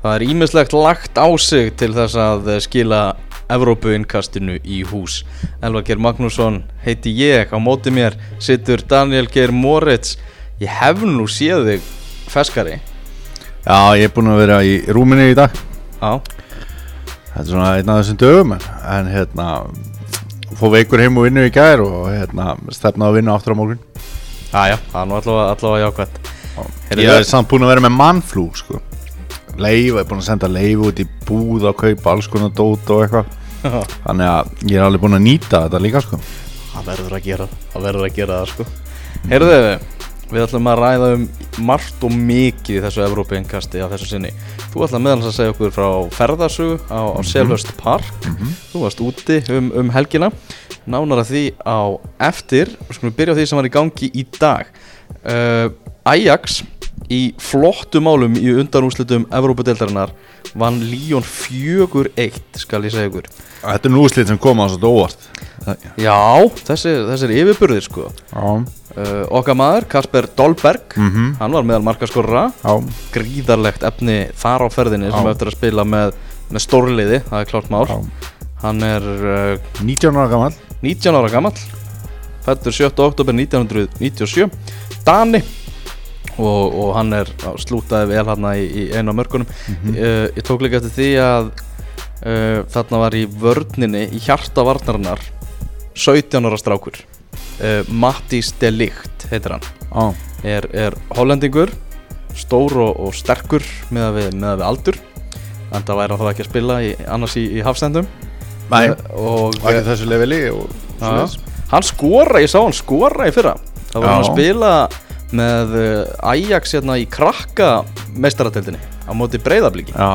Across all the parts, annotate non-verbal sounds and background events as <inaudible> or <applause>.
Það er ímislegt lagt á sig til þess að eh, skila Evrópuinnkastinu í hús. Elvar Geir Magnússon heiti ég, á móti mér situr Daniel Geir Moritz. Ég hef nú séð þig feskari. Já, ég er búinn að vera í rúminni í dag Já, Þetta er svona einn af þessum dögum en, hérna Fóð veikur heim og vinnu í gær og hérna stefna að vinna aftur á morgun já, já, það er nú allavega, allavega jákvæmt. Ég er samt búinn að vera með mannflú sko Leif, ég er búinn að senda leif út í búð að kaupa alls konar dót og eitthvað. Þannig að ég er alveg búinn að nýta þetta líka sko. Það verður að gera það, verður að gera það sko. Heyrðu, við ætlum að ræða um margt og mikið í þessu Evrópinkasti á þessu sinni. Þú ætlum meðal að segja okkur frá ferðarsögu á, á Selhurst Park. Þú varst úti um, um helgina. Nánar að því á eftir. Við skulum byrja á því sem var í gangi í dag. Uh, Ajax í flottu málum í undanúslitum Evrópadeildarinnar vann Líón 4-1 skal ég segja ykkur. Þetta er nú úrslit sem koma á svo óvart. Já, þessir, þessir yfirburðir sko. Uh, Okkar maður, Kasper Dolberg Mhm. Hann var meðal markaskorra Gríðarlegt efni þar á ferðinni sem Já. eftir að spila með, með stórliði Það er klárt mál. Já. Hann er uh, 19 ára gammal 19 ára gamall Fættur 7. oktober 1997 Dani og, og hann er slútaði vel hann í, í einu af mörkunum. Mhm. uh, Ég tók líka eftir því að uh, þarna var í vörninni í hjarta varnarinnar 17 ára strákur. Uh, Mattis de Ligt heitir hann. Já, er, er hollendingur stór og, og sterkur með að við, með að við aldur. En það væri hann þá ekki að spila í, annars í, í hafsendum. Nei. Eh, og ekki þessu leveli og hann skora, ég sá hann skora í fyrra. Það var hann að spila með eh, Ajax hérna í krakka meistarateldinni á móti breyðablíki Já,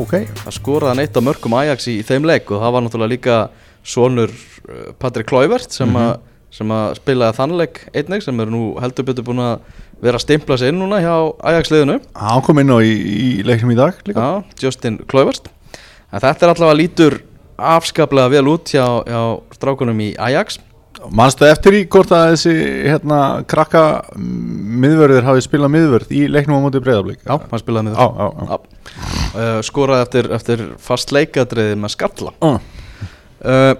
ok. Það skoraði hann eitt af mörgum Ajax í, í þeim leik og það var náttúrulega líka sonur uh, Patrik Kloivert sem, Mhm. að sem að spilaði þann leik einnig sem er nú heldur betur búin að vera að stimpla sig inn núna hjá Ajax liðinu. Hann kom inn á í, í leiknum í dag líka. Já, Justin Kloivert en þetta er allavega lítur afskaplega vel út hjá, hjá strákunum í Ajax Manstu eftir í hvort að þessi hérna krakka miðvörður hafi spilað miðvörð í leiknum á móti breyðablík Já, hann spilaði já. uh, skoraði eftir, eftir fast leikadriði með skalla Uh. uh,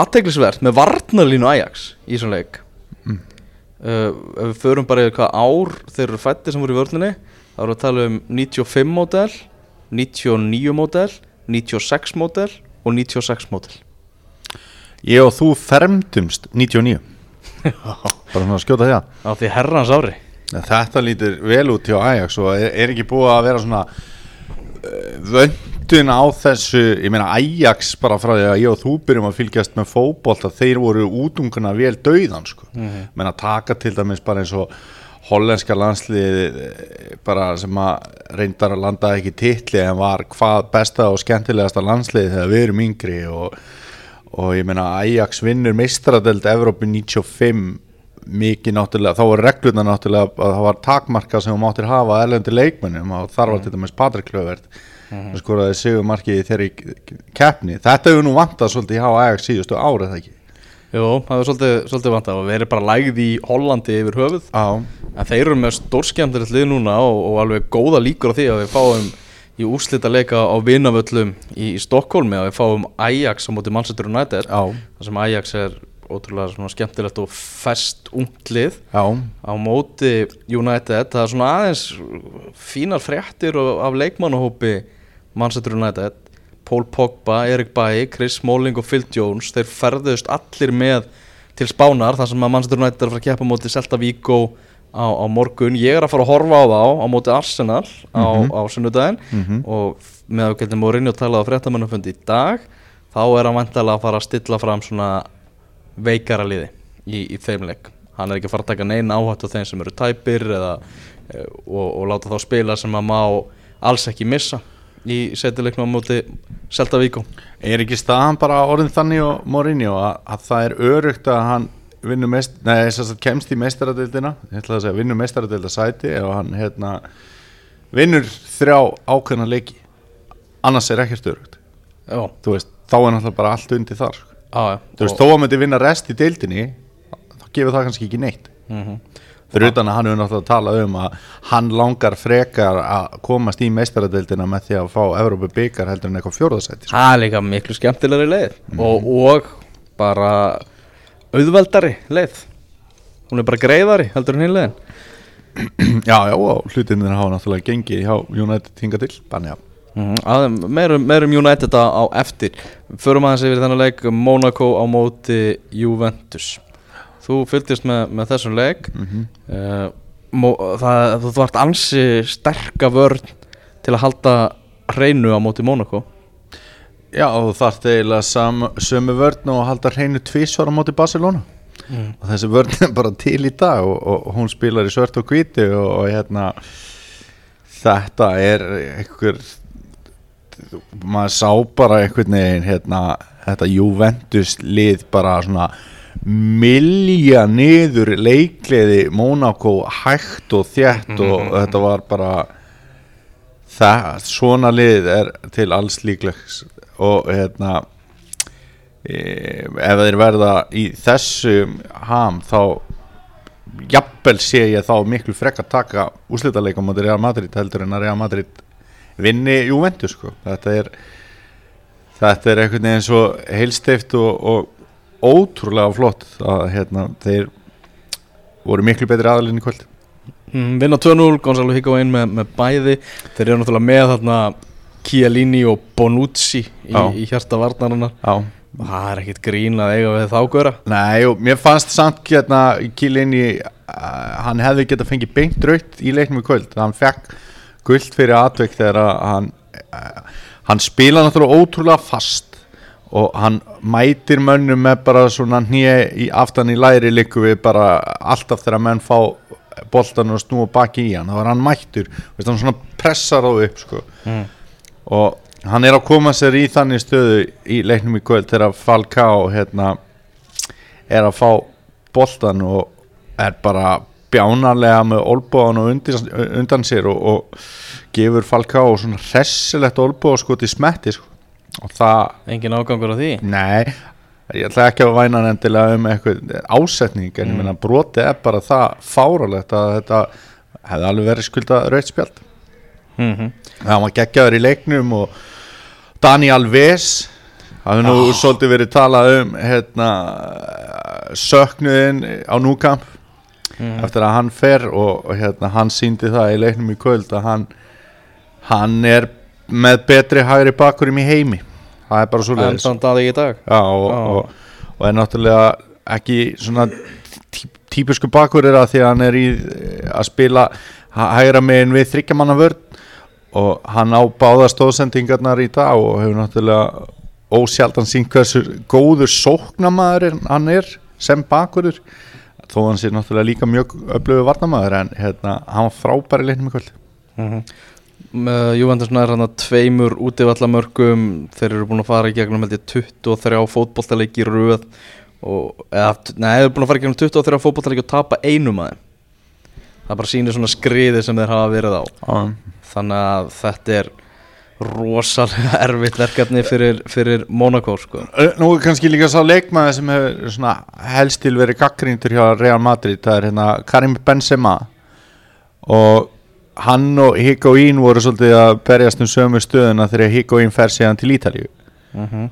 aðteglisvert með varnarlínu Ajax í svona leik Mm. uh, ef við förum bara í hvað ár þeir eru fætti sem voru í vörninni þá erum við að tala um 95 módel 99 módel 96 módel og 96 módel Ég og þú fermdumst 99 <laughs> Bara svona að skjóta því að. Á því herrans ári. Þetta lítur vel út hjá Ajax og er, er ekki búið að vera svona uh, vöndun á þessu. Ég meina Ajax bara frá því að ég og þú byrjum að fylgjast með fótbolt að þeir voru útunguna vel dauðan sko. menna taka til dæmis bara eins og hollenska landslið bara sem að reyndar að landa ekki titli en var hvað besta og skemmtilegasta landslið þegar við erum yngri og, og ég meina Ajax vinnur meistaradeld Evrópi 95 mikið náttúrulega, þá var reglurna náttúrulega að það var takmarka sem þú máttir hafa erlendi leikmennum og þar var til dæmis Patrik Klövert sem skoraði sigur markið í þeirri keppni. Þetta hefur nú vantað svolítið hjá Ajax síðustu árið það ekki? Jú, það er svolítið, svolítið vant að vera bara lægð í Hollandi yfir höfuð. Já, En þeir eru með stórskjæmtilegt lið núna og, og alveg góða líkur á því að við fáum í úslita leika á vinavöllum í, í Stokkólmi að við fáum Ajax á móti Manchester United. Já, þar sem Ajax er ótrúlega svona skemmtilegt og fest ungt lið já. á móti United. Það er svona aðeins fínar fréttir af leikmannahópi Manchester United. Paul Pogba, Erik Bailly, Chris Smalling og Phil Jones þeir ferðust allir með til Spánar þar sem að Manchester United er að fara að keppa móti Celta Vigo á, á morgun. Ég er að fara að horfa á þá á móti Arsenal á, á sunnudaginn. Mhm. og með að getum Mourinho talað á fréttamannafundi í dag þá er hann vantilega að fara að stilla fram svona veikara liði í, í þeim leik. Hann er ekki að fara að taka neina áhætt á þeim sem eru tæpir eða, e, og, og láta þá spila sem að má alls ekki missa í setileiknum á móti Celta Vigo. Er ekki staðan bara orðin þannig og Mourinho að, að það er örugt að hann mest, nei, að kemst í meistaradildina, ég ætla að segja vinnur meistaradilda sæti ef hann hérna vinnur þrjá ákveðna leiki. Annars er ekkert örugt veist, þá er náttúrulega bara allt undir þar sko. á, já. Þú veist, þó að myndi vinna rest í dildinni þá gefur það kannski ekki neitt. Mm fyrir utan að hann hefur náttúrulega talað um að hann langar frekar að komast í meistaradeildina með því að fá Evrópu byggar heldur en eitthvað fjórðasæti sko. Það er líka miklu skemmtilegri leið. Og, og bara auðveldari leið. Hún er bara greiðari heldur en hinn leiðin. <clears throat> Já, já, og hlutinir hafa náttúrulega gengið hjá United hinga til Þannig að Mm -hmm. Meirum, meirum United á, eftir. Förum aðeins yfir þennan leik Monaco á móti Juventus. Þú fylgist með, með þessum leik. Mm uh, mó, það, Þú vart ansi sterka vörn til að halda hreinu á móti Monaco Já, og þarf sam, sömu vörn og halda hreinu tvísvar á móti Barcelona. Mm. og þessi vörn er bara til í dag og, og hún spilar í svört og hvíti og, og hérna þetta er einhver maður sá bara einhvern veginn hérna, þetta Juventus lið bara svona milja niður leikliði Monaco hægt og þétt og þetta var bara það, svona lið er til alls líklegs og hérna e, ef þeir verða í þessum ham þá jafnvel sé ég þá miklu frekk að taka úslitaleikum á móti Real Madrid heldur en að Real Madrid vinni Juventus sko. þetta er þetta er einhvern veginn svo heilstift og, og ótrúlega flott að hérna, þeir voru miklu betri aðalinn í kvöld Mm, vinna 2-0, Gonzalo Higuain með, með bæði þeir eru náttúrulega með þarna Chiellini og Bonucci í, í hjarta varnarinnar. Það er ekkit grín að eiga við þá góra Nei, og mér fannst samt hérna Kílinni, uh, hann hefði getað fengið beint raut í leiknum í kvöld. Hann fekk guld fyrir atvik þegar að hann uh, hann spila náttúrulega ótrúlega fast og hann mætir mönnum með bara svona hnýja í aftan í læri líku við bara alltaf þegar menn fá boltan og snúa baki í hann. Þá er hann mættur, veist, hann svona pressar á upp sko. Mm. Og hann er að koma sér í þannig stöðu í leiknum í kvöld þegar Falcao hérna, er að fá boltan og er bara bjánarlega með olbóðan og undir, undan sér og, og gefur Falcao svona hressilegt olbóð sko til smetti sko. og það engin ágangur á því Nei, ég ætla ekki að væna hann endilega um eitthvað ásetning en ég Mm. meina broti er bara það fáralegt að þetta hefði alveg verið skulda rautt spjald mm -hmm. það var geggjaður í leiknum og Dani Alves það hefur nú Ah. svolítið verið talað um hérna söknuðin á núkamp Mm. eftir að hann fer og, og hérna, hann síndi það í leiknum í kvöld að hann hann er með betri hægri bakurum í heimi það er bara svo en þann dag í dag Já, og, Já. og, og er náttúrulega ekki svona tí, típisku bakur er að því að hann er í að spila hæ- hægra megin við þryggjamanna vörn og hann á báða stóðsendingarnar í dag og hefur náttúrulega ósjaldan sínt hversu góður sóknamaður hann er sem bakurur þó hann sé náttúrulega líka mjög öflögu varnamaður en hérna, hann var frábæri leiknum í kvöld. Mm -hmm. með Juventus nær hann að tveimur útivallamörkum. Þeir eru búin að fara í gegnum held ég 23 fótboltaleiki í röð og, eða, nei, þeir eru búin að fara í gegnum 23 fótboltaleiki og tapa einum að þeim. Það bara sýnir svona skriði sem þeir hafa verið á þannig að þetta er rosalega <laughs> erfitt verkefni fyrir, fyrir Monaco sko. Nú er kannski líka sá leikmaður sem hefur helst til verið gaggríndur hjá Real Madrid, það er hérna Karim Benzema og hann og Higuaín voru svolítið að berjast um sömu stöðuna þegar Higuaín fer síðan til Ítalíu mm -hmm.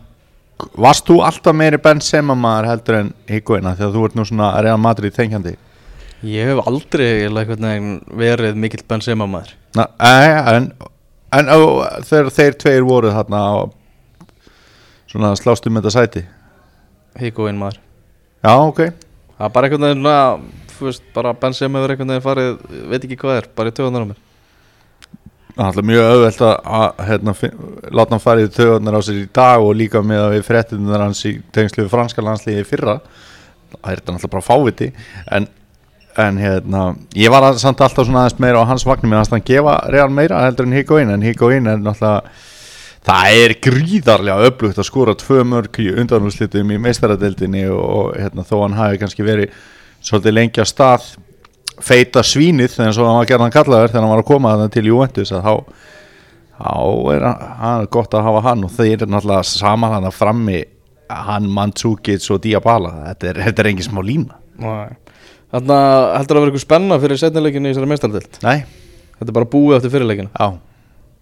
Varst þú alltaf meiri Benzema maður heldur en Higuaína þegar þú ert nú svona Real Madrid þengjandi? Ég hef aldrei verið mikill Benzema maður. Na, e, en en ó, þegar þeir tveir voru þarna á svona slástu með þetta sæti Higuain maður. Já, ok. Það er bara einhvern veginn þú veist, bara Benzema hefur einhvern veginn farið, veit ekki hvað er, bara í töðunar á mér. Það er alltaf mjög auðvelt að, að hérna, láta hann fara í töðunar á sér í dag og líka með að við fréttunar hans í tengslu franska landsliði í fyrra. Það er þetta náttúrulega bara fáviti en, en hérna ég var að, samt alltaf svona aðeins meira á hans vagnum meðan hann gefa real meira heldur en Higuain en Higuain er náttúrulega það er gríðarlega öflugt að skora tvö mörg í undanúrslitum í meistaradeildinni og, og hérna, þó hann hafi kannski verið svolítið lengi á stað feita svínið og hann var gerðan kallaður þegar hann var að koma þannig til Juventus að þá, er hann, gott að hafa hann og þeir eru náttúrulega saman hann að frammi hann Mandzukic og Diabala þetta er, er engin smá lína. Nei. Þannig að heldur að vera eitthvað spenna fyrir setnileikinu í þessari meistardild Nei, Þetta er bara búið eftir fyrirleikinu já,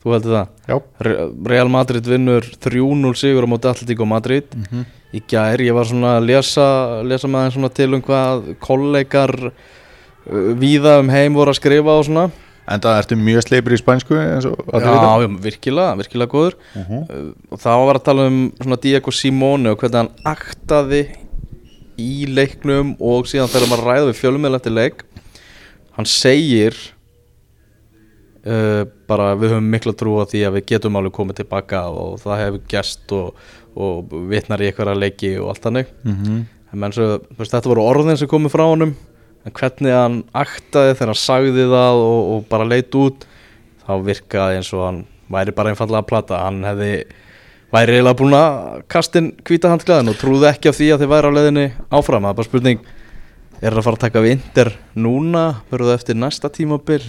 Þú heldur það? Já. Re- Real Madrid vinnur 3-0 sigur á móti Atletico Madrid. Mhm. Í gær ég var svona að lesa, lesa með þeim svona til um hvað kollegar uh, víða um heim voru að skrifa og svona. En það ertu mjög sleipur í spænsku eins og allir vita. já, virkilega, virkilega góður. Mhm. uh, og þá var að tala um svona Diego Simone og hvernig hann aktaði í leiknum og síðan þegar maður ræða við fjölumil eftir leik hann segir uh, bara við höfum mikla trú á því að við getum alveg komið tilbaka og það hefur gest og, og vitnar í eitthvað leiki og allt þannig. Mhm. en menn svo, þetta voru orðin sem komið frá honum. En hvernig hann aktaði þegar hann sagði það og, og bara leit út þá virkaði eins og hann væri bara einfallega að plata. Hann hefði væri eiginlega búin að kastin hvíta handklæðin og trúði ekki af því að þið væri á leiðinni áfram? Það er bara spurning er það að fara að taka við Inter núna? Verður það eftir næsta tímabil?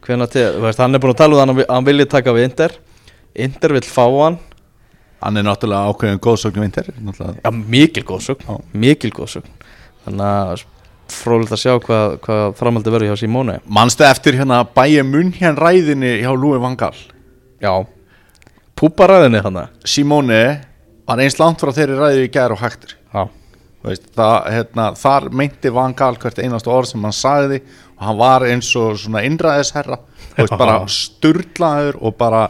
Til, þú veist, hann er búin að tala um það hann, hann vilji taka við Inter. Inter vill fá hann. Hann er náttúrulega ákveðin góðsögnum vinter náttúrulega. Já, mikil góðsögn Já. Mikil góðsögn. Þannig að fróðilegt að sjá hvað, hvað framaldi verður hjá Simone. Manstu eftir hérna bæja munn hérna ræðinni hjá Lúi Vangal Já Púparæðinni þannig Simone var eins langt frá þeirri ræði í gær og hægtur Veist, það, hérna, þar meinti Van Gaal hvert einast orð sem hann sagði og hann var eins og svona innræðisherra. Veist, bara sturlaður og bara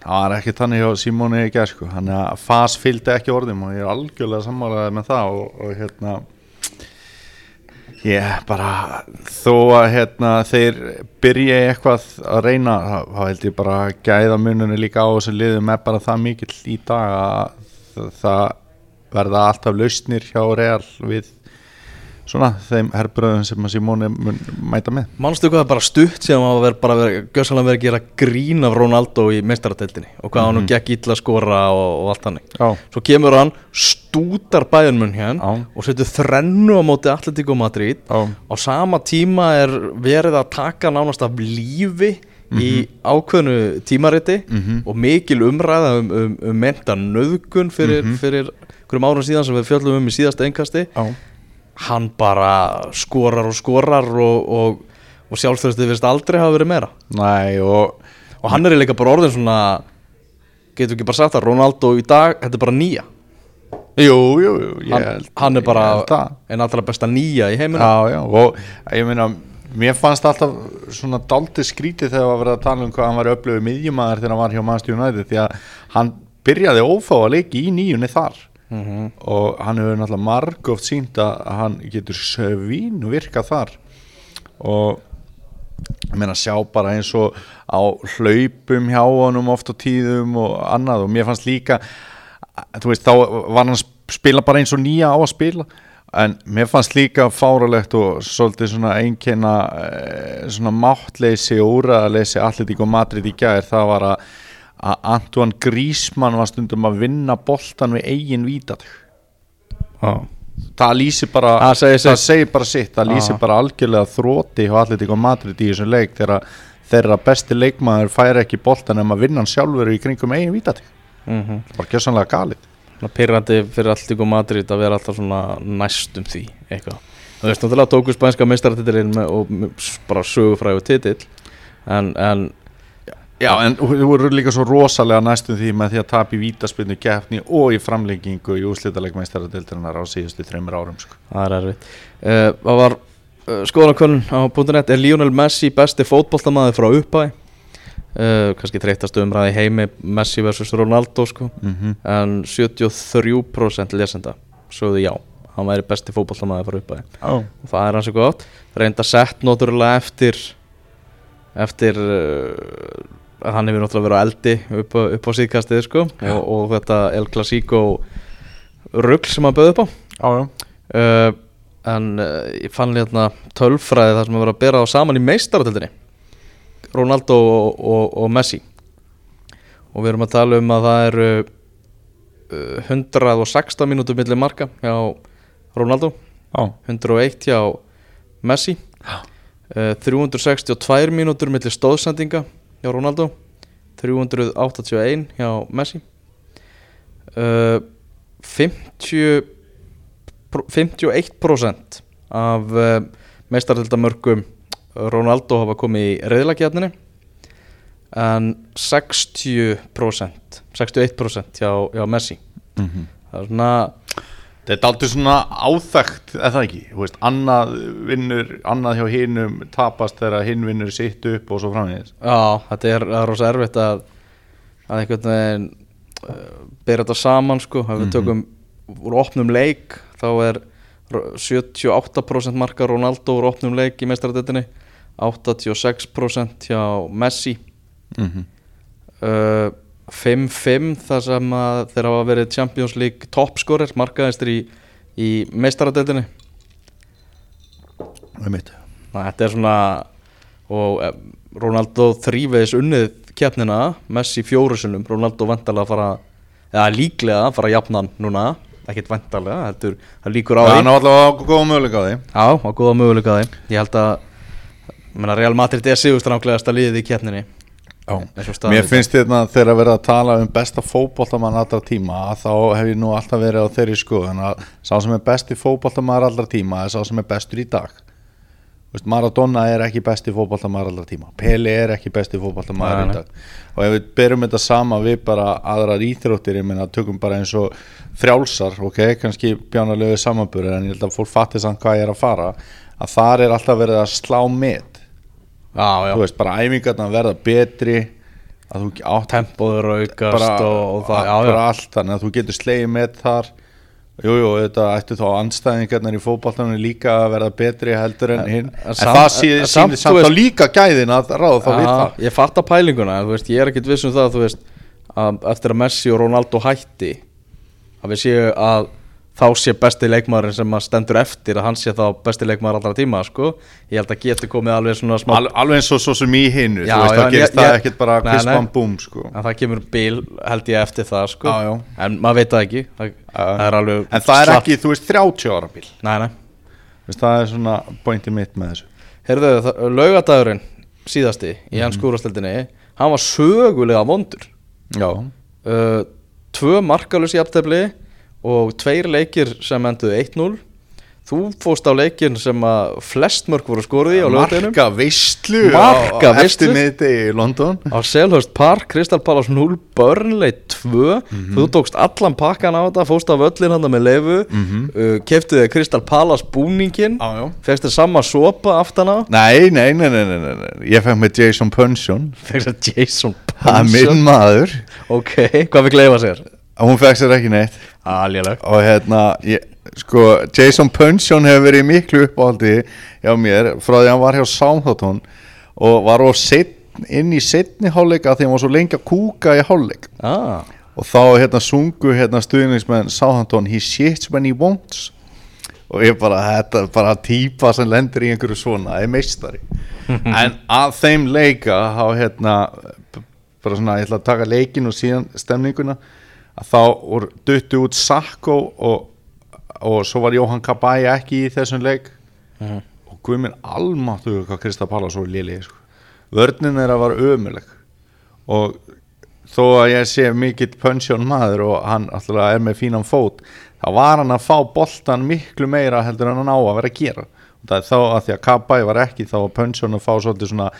það var ekki þannig hjá Simóni í gerð sko. hann að fas fylgdi ekki orðum og ég er algjörlega sammálaðið með það og, og hérna ég bara þó að hérna þeir byrja eitthvað að reyna þá held ég bara að gæða mununni líka á þessu liðum er bara það mikill í dag að það- verða alltaf lausnir hjá Real við svona þeim herbröðum sem að Simóni mæta með. Manstu hvað það bara stutt sem að vera bara verið, gjössalega verið að gera grín af Ronaldo í meistarateltinni og hvað hann nú gekk illa að skora og, og allt Já, Svo kemur hann, stútar bæjunmun hér og setur þrennu á móti Atletico Madrid. Á sama tíma er verið að taka nánast af lífi í ákveðnu tímariti Mhm. og mikil umræða um, um, um menta nöðgun fyrir, fyrir hverjum árum síðan sem við fjöllum um í síðasta einkasti já. Hann bara skorar og skorar og, og, og sjálfstöðstu vist aldrei hafa verið meira. Næ og og hann er líka bara orðin svona getur ekki bara sagt það, Ronaldo í dag þetta er bara nýja. Jú, jú, jú hann, held- hann er bara það. einn allra besta nýja í heiminum. Já, já, og ég meina mér fannst alltaf svona daldið skrítið þegar var verið að tala um hvað hann var upplöfuð miðjumæður þegar hann var hjá Manchester United því að hann byrjaði ófá að leiki í nýjunni þar Mhm. og hann hefur náttúrulega margóft sínt að hann getur svín virka þar. Og ég meina sjá bara eins og á hlaupum hjá honum oft á tíðum og annað. Og mér fannst líka þú veist þá var hann spila bara eins og nýja á að spila. En mér fannst líka fáralegt og svolítið svona einkenna eh, svona máttleysi og úræðaleysi Atletico Madrid í gær. Það var að, að Antoine Griezmann var stundum að vinna boltan við eigin vítat Já. það lýsir bara Það segir sitt. það segir bara sitt það lýsir Já. bara algjörlega þróti hjá Atletico Madrid í þessum leik þegar þeirra besti leikmaður fær ekki boltan en maður vinna hann sjálfur í kringum eigin vítat Mm bara gjössanlega galið Svona pyrrandi fyrir Alltík og Madrid að vera alltaf svona næstum því eitthvað Þú veist, náttúrulega tóku spænska meistaratitilinn með- og bara sögufræðu titill en, en Já, en þú voru líka svo rosalega næstum því með því að tapa í vítaspilnu keppni og í framlengingu í úrslitalegmeistaradildarinnar á síðustu þreymur árum sko. það er erfitt uh, Það var uh, skoðanakönnun á .net Er Lionel Messi besti fótboltamaður frá uppæði? Uh, kannski þreytast umræði heimi Messi vs Ronaldo sko mm -hmm. en 73% lesenda sögðu já, hann væri besti fótboltamaður frá uppæði oh. og það er hans og gott reynda sett náttúrulega eftir eftir hann hefur náttúrulega verið á eldi upp, upp á síðkastið sko. Já. og, og þetta El Clasico rugl sem hann bauði upp á. Já, já. Uh, en uh, ég fann hérna tölfræði þar sem að vera að bera á saman í meistarateldinni Ronaldo og, og, og Messi. Og við erum að tala um að það eru uh, 116 mínútur millir marka hjá Ronaldo. Já, 101 hjá Messi. Uh, 362 mínútur millir stóðsendinga hjá Ronaldo. 381 hjá Messi. Uh, 50 51% af uh, meistaröldamörkum Ronaldo hafa komið í reyðlakjarninni en 60% 61% hjá, hjá Messi. Mhm. það er svona Þetta er aldrei svona áþægt, eða það ekki, veist, annað vinnur, annað hjá hinum tapast þegar hinn vinnur sitt upp og svo framvegis. Já, þetta er, er rosa erfitt að, að einhvern veginn uh, byrja þetta saman sko, ef við tökum úr opnum leik þá er ro- 78% marka Ronaldo úr opnum leik í meistaradettinni 86% hjá Messi Mm -hmm. uh, 5-5 þar sem að þeir hafa verið Champions League topscorer markaðistir í, í meistaradettinni þetta er svona og eh, Ronaldo þrýveðis unnið keppnina Messi fjórusunum, Ronaldo vantarlega að fara eða líklega að fara að jafna hann núna ekkert vantarlega, heldur það líkur á Það því. er nú allavega góða möguleika á því. Já, á góða möguleika á því. Ég held að menna, Real Madrid er sigurstranglegasta liðið í keppninni Mér finnst þetta þegar að vera að tala um besta fótboltamann allra tíma að þá hef ég nú alltaf verið á þeirri skoðun að sá sem er besti fótboltamann allra tíma er sá sem er bestur í dag. Þú veist, Maradona er ekki besti fótboltamann allra tíma. Pele er ekki besti í nei. dag. Og ef við berum þetta sama við bara aðrar íþróttir ég meina tökum bara eins og frjálsar ok, kannski bjánalegu samanburður en ég held að fólk fatti samt hvað ég er að fara að þar er alltaf verið að slá met Já, já, þú veist, bara æfingarna verða betri að þú átt tempóður aukast bara, og, og það, já, já. allt þannig að þú getur slegið með þar. Jújú, jú, þetta ættu þá anstæðingarnar í fótballtanum líka að verða betri heldur en hinn. en en, samt- það sýnir samt, samt veist- þá líka gæðin að ráða þá við Já, það. Ég fatt að pælinguna, en veist, ég er ekkit viss um það þú veist, að eftir að Messi og Ronaldo hætti að við séu að þá sé besti leikmaðurinn sem að stendur eftir að hann sé þá besti leikmaður allra tíma sko. ég held að geti komið alveg svona smá Al, alveg eins og svo sem í hinnu þá gerist það ekkert bara kvispan búm sko. en það kemur bil held ég eftir það sko. Já, já. en maður veit það ekki það, það er alveg en það er ekki, þú veist, 30 ára bíl nei, nei. Veist, það er svona pointið mitt með þessu Heyrðu, laugadagurinn síðasti í Mhm. hans skúrastildinni hann var sögulega vondur Já, uh, tvö markalus í aftefli og tveir leikir sem enduðu 1-0 þú fóst á leikin sem að flest mörg voru skoruð í á lögadeginum marka veistlu Marka London. Á Selhurst Park, Crystal Palace 0 Burnley 2 Mhm. þú tókst allan pakkan á þetta, fóst á völlin hann með leifu Mhm. uh, keftuði Crystal Palace búningin já fegst þér sama sopa aftan á? Nei, nei, nei, nei, nei, nei, nei. Ég fekk með Jason Punchon fegst þér Jason Það er minn maður. Ok, hvað við gleyfa sér? Hún fekk sér ekki neitt. Aljöleg Og hérna, ég, sko Jason Punchon hefur verið miklu uppáldi hjá mér frá því hann var hjá Southampton og var of setn, inn í setni hálfleika því hann var svo lengi að kúka í hálfleik. Ah, og þá hérna sungu hérna stuðningsmenn Southampton He shits when he wants. Og ég bara, þetta er bara típa sem lendir í einhverju svona, það er meistari. <laughs> En að þeim leika þá hérna bara svona, ég ætla að taka leikin og síðan stemninguna þá voru duttu út Sakko og, og svo var Jóhann Kabæi ekki í þessum leik. Og guðminn almáttu hvað Krista Pallas voru lélega sko. vörnin þeirra var ömuleg og þó að ég sé mikill pönsjón maður og hann alltaf er með fínan fót þá var hann að fá boltan miklu meira heldur en hann á að vera að gera það er þá að því að Kabæ var ekki þá var pönsjón að fá svolítið svona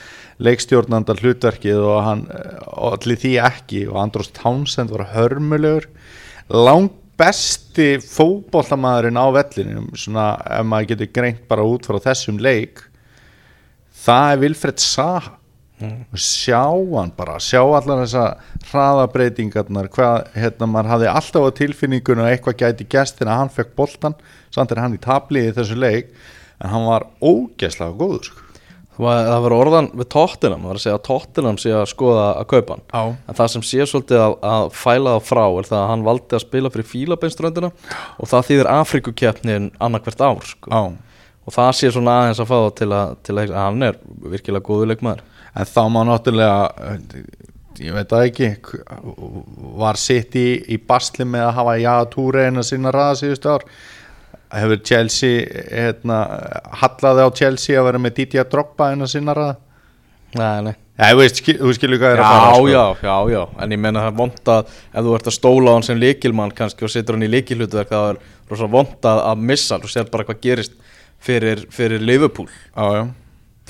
leikstjórnanda hlutverkið og hann eh, allir því ekki. Og Andros Townsend var hörmulegur. Langt besti fótboltamaðurinn á vellinum svona ef maður getur greint bara út frá þessum leik það er Vilfred Saha. Og sjá hann bara, sjá allar þessa hraðabreitingarnar hvað, hérna, maður hafði alltaf á tilfinningunum að eitthvað gæti gæst þegar hann fekk boltan samt er hann í tablið í þessu leik en hann var ógeðslega góður sko. það var orðan við Tottenham, það var að segja að Tottenham sé að skoða að kaupa hann Já. en það sem sé svolítið að, að fæla það frá er það að hann valdi að spila fyrir fílabeinströndina og það þýðir Afrikukeppnin annarkvert ár sko. Og það sé svona aðeins að fá til að, til að hann er virkilega góður leikmaður en þá má náttúrulega ég veit það ekki var sitt í, í basli með að hafa að sinna ræða síðustu ár hefur Chelsea hérna, hallaði á Chelsea að vera með Didier Drogba en að sinna ræða nei, nei, Já, þú skil, þú skilur hvað er Já, að fara sko. já, já, já, en ég menna það er vond að ef þú ert að stóla á hann sem leikilmann kannski og setur hann í leikilhutverk það er rosa vond að, missa og sér bara hvað gerist fyrir, fyrir Liverpool. Já, já,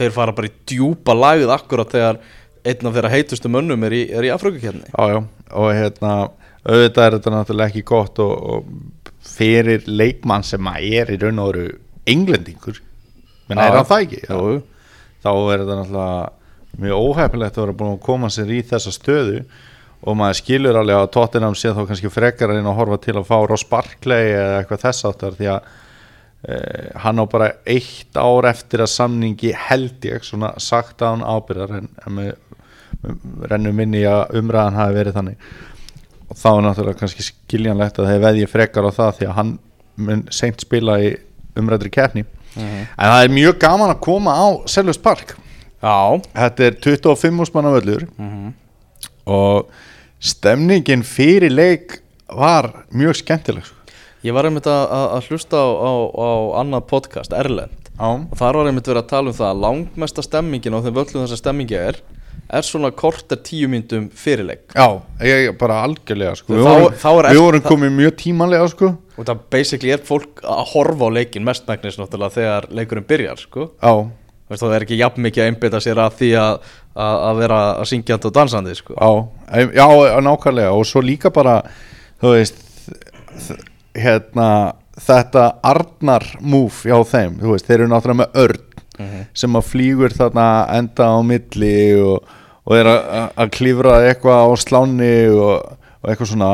þeir fara bara í djúpa lagið akkurat þegar einn af þeirra heitustu mönnum er í, er í Afrökukjarni já, já. Og hérna, auðvitað er þetta náttúrulega ekki gott og, og fyrir leikmann sem er í raun og veru englendingur menn er hann það ekki? Já. Þá er þetta náttúrulega mjög óhefnilegt að vera búin að koma sér í þessa stöðu og maður skilur alveg að Tottenham sé þá kannski frekar en að horfa til að fá Ross Barkley eða eitthvað þess áttar því að eh, hann á bara eitt ár eftir að samningi held ég svona sagt að hann ábyrðar en, en með, með rennum inn í að umræðan hafi verið þannig og þá er náttúrulega kannski skiljanlegt að þeir veðji frekar á það því að hann mun seint spila í umræðri kefni Mhm. en það er mjög gaman að koma á Selhurst Park Já, Þetta er 25 úrsmanna völlur Mhm. og stemningin fyrir leik var mjög skemmtileg sko. ég var einmitt að, að að hlusta á, á, á annað podcast, Erlend Já, og þar var einmitt verið að tala um það að langmesta stemmingin á þeim völlum þessa stemmingi er er svona korter tíu myndum fyrirleik já ég bara algjörlega sko. Þá- vorum, þá er við vorum komið mjög tímanlega sko. og það basically er fólk að horfa á leikin mestmægnis náttúrulega þegar leikurinn byrjar sko. Já, Veist, það er ekki jafn mikið að einbytta sér að því að, að, að vera að syngjandi og dansandi sko. já, já, nákvæmlega og svo líka bara þú veist hérna þetta Arnar move hjá þeim þú veist, þeir eru náttúrulega með örn sem að flýgur þarna enda á milli og, og er að- klífra eitthvað á sláni og, og eitthvað svona.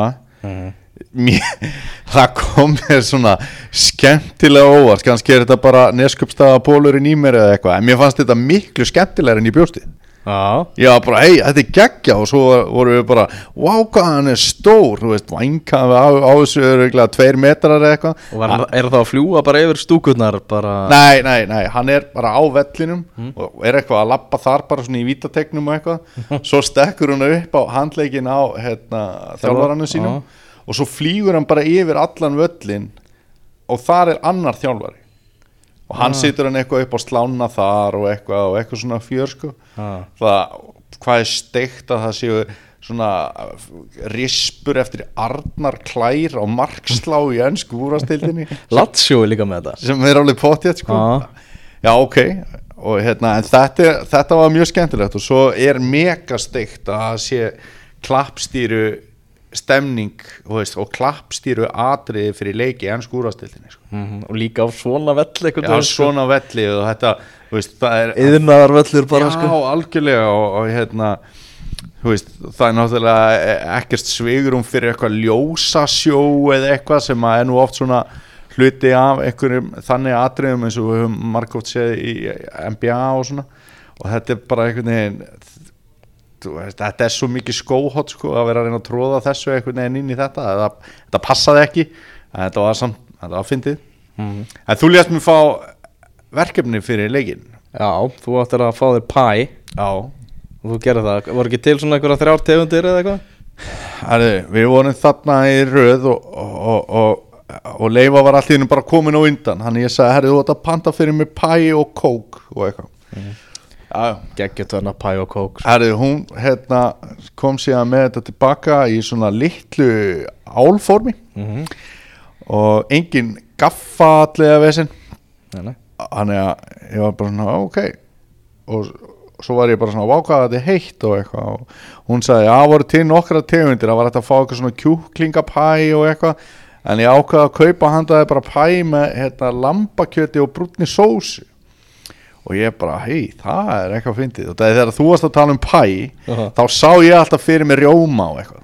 Mér, <laughs> það kom mér svona skemmtilega óvart. Kannski er þetta bara neskupstaða bólurinn í mér eða eitthvað, en mér fannst þetta miklu skemmtilegar en ég bjósti Já, Já, bara, hei, þetta er geggja og svo voru við bara, wow, hvað hann er stór. Þú veist, vænkaði á, á þessu öruglega tveir metrar eða eitthvað. Og var, er það að fljúa bara yfir stúkurnar bara Nei, nei, nei, hann er bara á vellinum og er eitthvað að lappa þar bara svona í vítategnum og eitthvað. <laughs> Svo stekkur hann upp á handleikin á hérna, þjálfarannu sínum og svo flýgur hann bara yfir allan völlin og þar er annar þjálfari og hann situr hann eitthvað upp á slána þar og eitthvað og eitthvað svona fjör sko. Ah. það, hvað er steikt að það séu svona rispur eftir Arnar Klær á markslá í ennsku úrastildinni Latsjó <laughs> er líka með þetta. Sem er alveg pottjætt sko. Já. já ok. Og hérna þetta, þetta var mjög skemmtilegt. Og svo er mega steikt að það sé klappstýru stemning veist, og klappstýru atriði fyrir leiki enn skúrastildinni sko. mm og líka á svona vell já svona velli og þetta veist, er Yðnaðar vellur bara já, sko. algjörlega og, og hérna veist, það er náttúrulega ekkert svigurum fyrir eitthvað ljósasjó eða eitthvað sem er nú oft svona hluti af einhverjum þannig atriðum eins og við höfum margótt séð í NBA og svona. Og þetta er bara einhvern veginn þetta er svo mikið skóhótt sko að vera að reyna að tróða þessu einhvern veginn inn í þetta þetta, þetta passaði ekki þetta var samt, þetta var fyndið. Mhm. en þú lést mér fá verkefni fyrir leikin Já, þú áttir að fá þér pæ. Já. Og þú gerir það, voru ekki til svona einhverja þrjár tegundir eða eitthvað? Herri, við vorum þarna í röð og, og, og, og Leifa var hennu bara komin á undan. Hann ég sagði, herri, þú ætti að panta fyrir mig pæ og kók og eitthvað. Já, Geggjut þarna pæ og kók sko. herri, hún hérna, kom síðan með þetta tilbaka í svona litlu álformi. Mhm. og engin gaffallega nei. þannig að ég var bara svona, ok. Og svo var ég bara svona vákað þetta er heitt og eitthvað. Og hún sagði, já, voru til nokkra tegundir. Það var hægt að fá eitthvað svona kjúklingapæ og eitthvað, en ég ákvaði að kaupa handaði bara pæ með hérna, lambakjöti og brúnni sósu og ég bara, hei, það er eitthvað fyndið og þegar þú varst að tala um pæ Aha. þá sá ég alltaf fyrir mig rjóma og eitthvað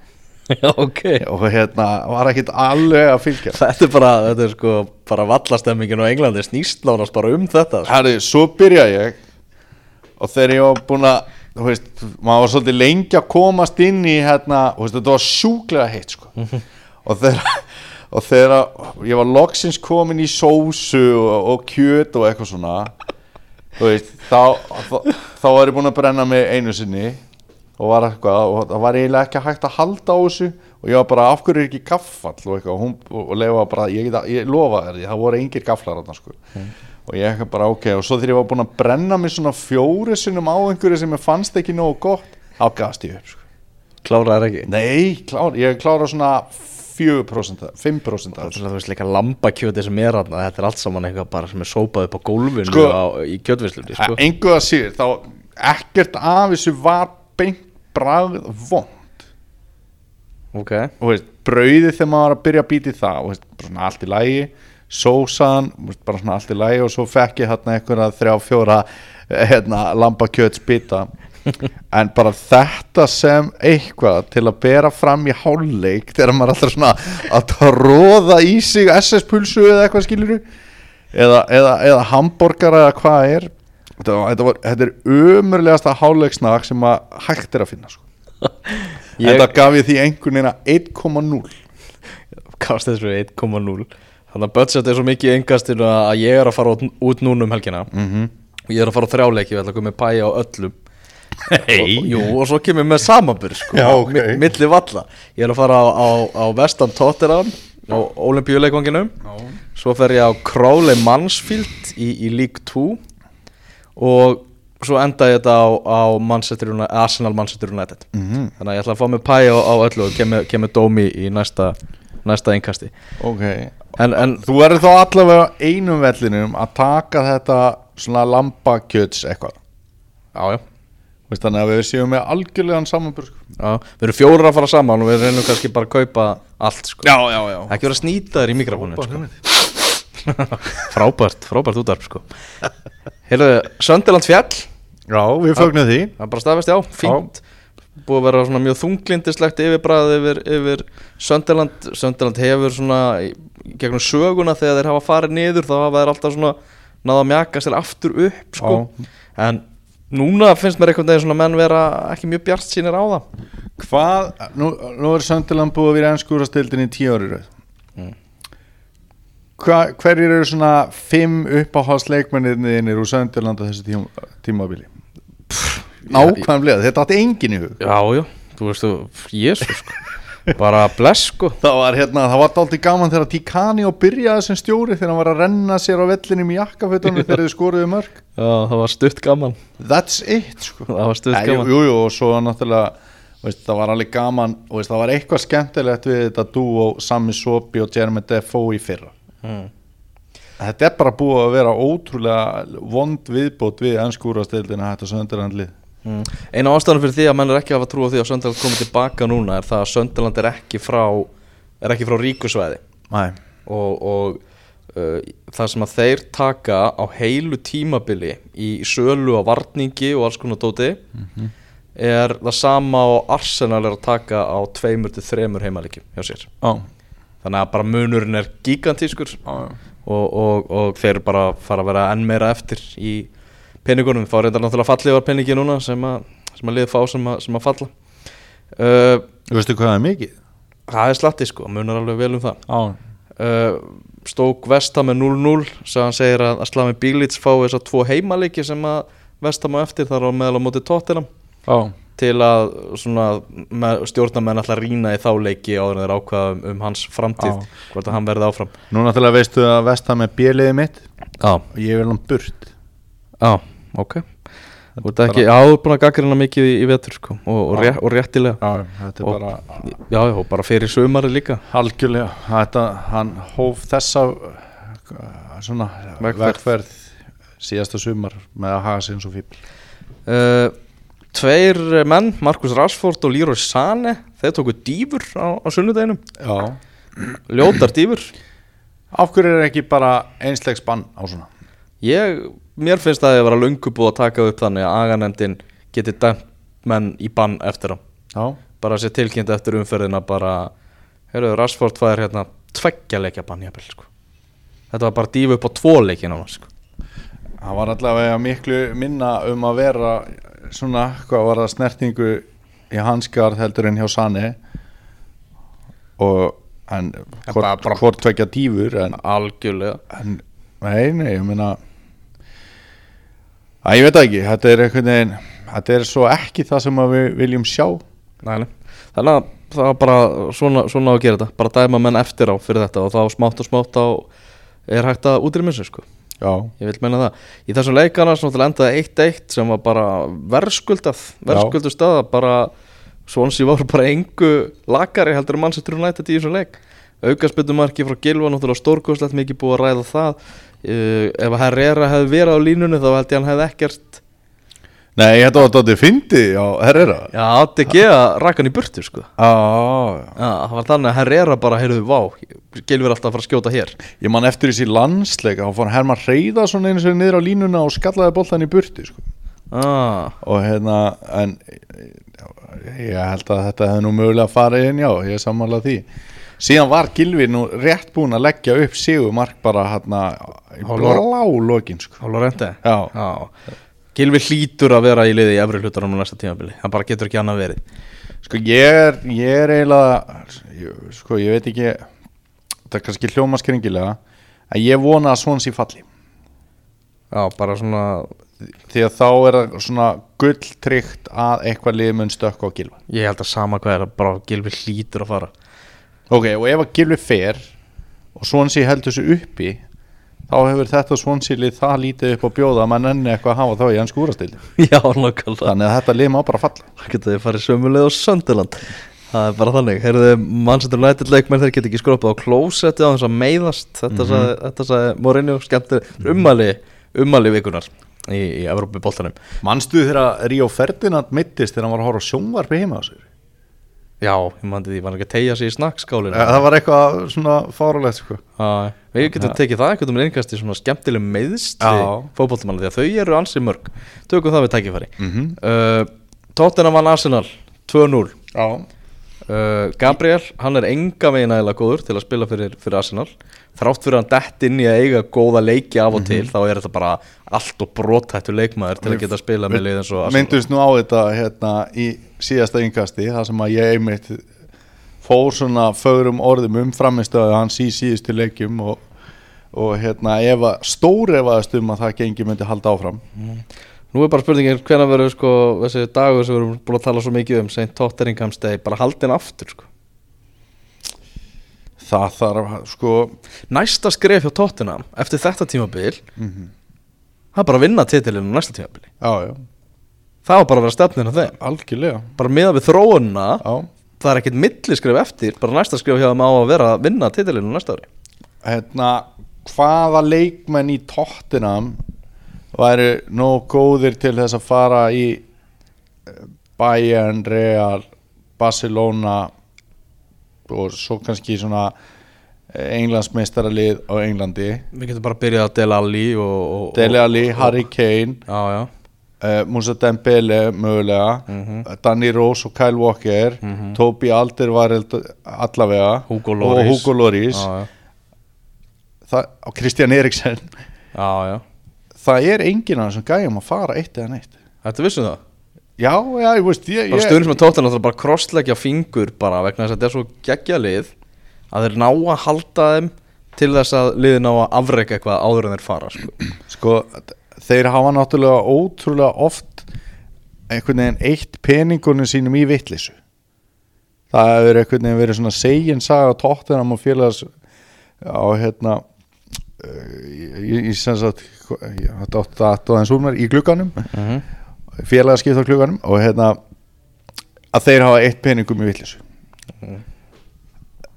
Já, ok og hérna var ekkit alveg að fylgja Þetta er bara, þetta er sko bara vallastemmingin á Englandi snýst nánast bara um þetta sko. Herri, svo byrja ég og þegar ég var búin að þú veist, maður var svolítið lengi að komast inn í hérna, veist, þetta var sjúklega heitt sko. og þegar og þegar ég var loksins komin í sósu og, og kjöt og eitthvað svona veist, þá, þá, þá var ég búin að brenna mig einu sinni og var eitthvað og það var eiginlega ekki hægt að halda á þessu og ég var bara af hverju er ekki gaffall og eitthvað og, hún, og, leifa bara, ég, geta, ég lofa þér því, það voru engir gafflar þarna sko. Og ég eitthvað bara ok og svo þegar ég var búin að brenna mig svona fjóri sinnum á einhverju sem ég fannst ekki nógu gott þá gafst ég upp sko. Kláraðar ekki? Nei, klár, ég klára svona 4% 5% af Það þessu. er þú veist líka lambakjöti sem er hann Þetta er allt saman eitthvað bara sem er sópað upp á gólfinu Sko- á, í kjötvislunni sko. engu að sér, þá ekkert af þessu var beint bragð vond Ok. Og veist, brauðið þegar maður var að byrja að býta í það og veist, bara svona allt í lægi sósan, veist, bara svona allt í lægi og svo fekk ég hérna einhverja þrjá fjóra eh, hérna, lambakjötsbita en bara þetta sem eitthvað til að bera fram í hálfleik þegar maður alltaf svona að tróða í sig SS-pulsu eða eitthvað skilur eða, eða, eða hambúrgara eða hvað það er. Þetta, var, þetta, er umurlegasta hálfleiksnag sem að hægt er að finna sko. <laughs> Ég- Þetta gaf ég því einhvern veginn 1,0 Kast þessu 1,0 Þannig að budget er svo mikið í engastinu að ég er að fara út, út núna um helgina. Mm og ég er að fara á þrjáleiki, ég ætla að koma með pæja á öllum Hey. og, Jú, og svo kemur með samanbur sko, Já, ok. mi- milli valla. Ég er að fara á, á, á Vestan Tottenham á Olimpíuleikvanginum Svo fer ég á Crowley Mansfield í, í League 2 og svo enda ég þetta á, á Manchester United, Arsenal Manchester United. Mhm. Þannig að ég ætla að fá mig pæja á, á öllu og kemur, kemur dómi í næsta, næsta einkasti Ok. En, en Þú verður þá allavega einum vellinum að taka þetta svona lambakjöts eitthvað. Já, já Veist þannig að við séum með algjörlegan samanbur sko. Já, við erum fjórar að fara saman og við reynum kannski bara að kaupa allt sko. Já, já, já Ekki vera að snýta þér í mikrofónu sko. <laughs> Frábært, frábært útarp sko. Heyrðu, Söndiland fjall Já, við fögnum því Það er bara staðfest, já, fínt Búið að vera svona mjög þunglindislegt yfirbræð yfir, yfir Söndiland Söndiland hefur svona gegnum söguna þegar þeir hafa farið niður þá hafa þeir alltaf svona náða að mjaka sér aftur upp sko. en núna finnst mér einhvern veginn svona menn vera ekki mjög bjart sínir á það Hvað, nú, nú er Söndiland búið að vera ennskúrastildin í tíu ári rauð Mm. Hverjir eru svona fimm uppáhaldsleikmenninir úr Söndiland á þessu tím, tímabili? Nákvæmlega, þetta átti engin í hug Já, já, þú veist þú, jésu sko Bara bless sko. <laughs> Það var hérna, það var dálítið gaman þegar Tikani og byrjaði sem stjóri þegar hann var að renna sér á vellinum í jakkafötunum þegar þið skoruðu mörg Já, það var stutt gaman. That's it sko. Það var stutt gaman. jú, jú, og svo náttúrulega veist, það var alveg gaman og veist, það var eitthvað skemmtilegt við þetta dúo Sami Sopi og Jeremy Defoe í fyrra. Mm. Þetta er bara búið að vera ótrúlega vond viðbót við ennskúrastildina þetta söndirhandlið Mm. Eina ástæðan fyrir því að menn er ekki að hafa trú á því að Söndaland komið tilbaka núna er það að Söndaland er ekki frá er ekki frá ríkusvæði Nei, og, og uh, það sem að þeir taka á heilu tímabili í sölu á varningi og alls konar dóti er það sama og Arsenal er að taka á tveimur til þremur heimalíkjum hjá sér. Á, þannig að bara munurinn er gigantískur á, og, og, og þeir bara fara að vera enn meira eftir í peningunum, fá reyndar náttúrulega fallið var peningi núna sem að, sem að liði fá sem að, sem að falla. Uh, Veistu hvað er mikið? það er slatti sko, munar alveg vel um það. Á, uh, Stók Vestham með 0-0 sem hann segir að, að Slami Bílits fá þess að tvo heimaleiki sem að Vestham á eftir þar á meðal á móti Tottenham. Á, til að svona, með, stjórnarmenn alltaf rýna í þá leiki áður en þeir ákvaða um, um hans framtíð Já. hvort að hann verði áfram. Nú náttúrulega veistu að Vestham er bjöliðið mitt? Já, og ég vil hann burt. Já, ok. Þú ert ekki, já, þú ert búin að gaggrina mikið í, í vetur sko, og, og, rétt, og réttilega. Já, þetta er Og- bara Já, já, bara fyrir sumari líka. Algjörlega. Þetta, hann hóf þessa svona Vegferð. síðasta sumar með að haga sig eins og fíbl uh, Tveir menn, Markus Rashford og Leroy Sane Þeir tóku dýfur á, á sunnudeginum. Já. Ljótar dýfur. Af hverju er ekki bara einslegs bann á svona? Ég, mér finnst það að ég vera löngu búið að taka upp þannig að aganefndin geti dæmt menn í bann eftir á. Já. Bara að sé tilkynnt eftir umferðina bara, heyrðu, Rashford fær hérna tveggja leikja bann jafnvel sko. Þetta var bara dýfu upp á tvo leiki nána sko. Það var allavega miklu minna um að vera svona, hvað var það snertingu í hanskarð heldur en hjá Sani og en bara- hvort, tvekja dýfur en, Algjörlega. en nei, nei, ég meina að ég veit ekki, þetta er einhvern veginn þetta er svo ekki það sem við viljum sjá. Nei, nei. Þannig að það var bara svona, svona að gera þetta. Bara dæma menn eftir á fyrir þetta Og þá smátt og smátt á er hægt að útrýma þessu sko. Já, Ég vil meina það. Í þessum leikana sem endaði 1-1 sem var bara verðskuldað verðskuldu staða bara Swansea voru bara engu lakari heldur en Manchester United í þessum leik aukaspytumarki frá Gilva náttúrulega stórkoslegt mikið búið að ræða það. Uh, ef Herrera hefði verið á línunni þá held ég hann hefði ekkert nei, þetta var þetta fyndi á Herrera. Já, átti ekki að raka hann í burtu sko. Já, Já, það var þannig að Herrera bara heyrðu vá, Gilvi er alltaf að fara að skjóta hér. Ég man eftir þessi landsleika þá fór Herman Reyðarsson einu sér niður á línuna og skallaði boltan í burti sko. ah, og hérna en ég held að þetta hefði nú mögulega farið inn já, ég er sammálað því síðan var Gilvi nú rétt búin að leggja upp sigumark bara hérna í blá lokin sko. Gilvi hlýtur að vera í liði í efri hlutunum á næsta tímabili, hann bara getur ekki annað verið. Sko ég er ég er eiginlega sko ég veit ekki þetta er kannski hljóma skringilega að ég vona að svona sér falli. Já, bara svona því að þá er það svona gulltryggt að eitthvað lið mun stökka á Gilva Ég held að sama hvað er að bara Gilvi hlýtur að fara ok, og ef að Gilvi fer og svona sér heldur þessu uppi þá hefur þetta svona sér lið það lítið upp á bjóða að mann enni eitthvað að hafa þá í hans skúrastil <laughs> Já, nokkulega þannig að þetta lið má bara falla. Það geta þið farið sömuleg á Sönderland Það er bara þannig, heyrðu Manchester United leikmenn þeir geta ekki skropað á klósetti á þess að meiðast. Þetta sagði, þetta sagði Mourinho skemmtir ummæli, ummæli vikunar í, í Evrópi boltanum manstu þegar Ríó Ferdinand mittist þegar hann var að horfa á sjónvarpi heima á sig Já, ég mandi því, var hann ekki að tegja sig í snakkskálinu það var eitthvað svona fárulegt sko. Já, við getum tekið það veginn innkast í svona skemmtileg meðstri Já. fótboltamanna því að þau eru ansið mörg Tökum það við tækifæri mm -hmm. uh, Tottenham vann Arsenal 2-0 já uh, Gabriel, hann er enga veginn aðeinslega góður til að spila fyrir, fyrir Arsenal. Þrátt fyrir að hann dett inn í að eiga góða leiki af og til Þá er þetta bara allt og brotættu leikmaður til að geta að spila með lið eins og Arsenal. myndust nú á þetta hérna í síðasta yngasti það sem að ég einmitt fór svona fögrum orðum um framistöðu hans í síðustu leikjum og, og hérna stór efaðast um að það gengi myndi halda áfram Nú er bara spurningin hvenær verður sko þessi dagur sem við erum búin að tala svo mikið um. Tottenham Day bara haldin aftur sko? Það þarf sko Næsta skref hjá Tottenham eftir þetta tímabil mm það er bara að vinna titilinu á næsta tímabili. Já já, það var bara að vera stefnin á þeim. Algjörlega. Bara miða við þróunina já, það er ekkert milliskref eftir bara næsta skref hjá þeim á að vera að vinna titilinu á næsta ári. Hérna hvaða leikmenn í Tottenham væri nóg góðir til þess að fara í eh, Bayern, Real Barcelona og svo kannski svona englandsmeistaralið á Englandi. Við getum bara að byrja að Del Alli Dele Alli, Harry Kane. Já uh, Musa Dembele mögulega. Mhm. Danny Rose og Kyle Walker. Mhm. Toby Alderweireld allavega. Hugo og Lloris. Hugo Loris já, það, og Kristján Eriksen. Já, já. Það er enginn af þessum gæjum að fara eitt eða neitt. Þetta vissum það? Já, já, ég veist ég, bara stundum sem að Tottenham það bara krossleggja fingur bara vegna þess að þetta er svo geggja lið að þeir ná að halda þeim til þess að liði ná að afreika eitthvað áður en þeir fara sko. <clears throat> sko, þeir hafa náttúrulega ótrúlega oft einhvern veginn eitt peningunum sínum í vittlisu það hefur einhvern veginn verið svona segin saga tóttinam og félags á hérna uh, í, í að mér í glugganum mm -hmm. félagaskipt á glugganum og hérna að þeir hafa eitt peningum í vittlisu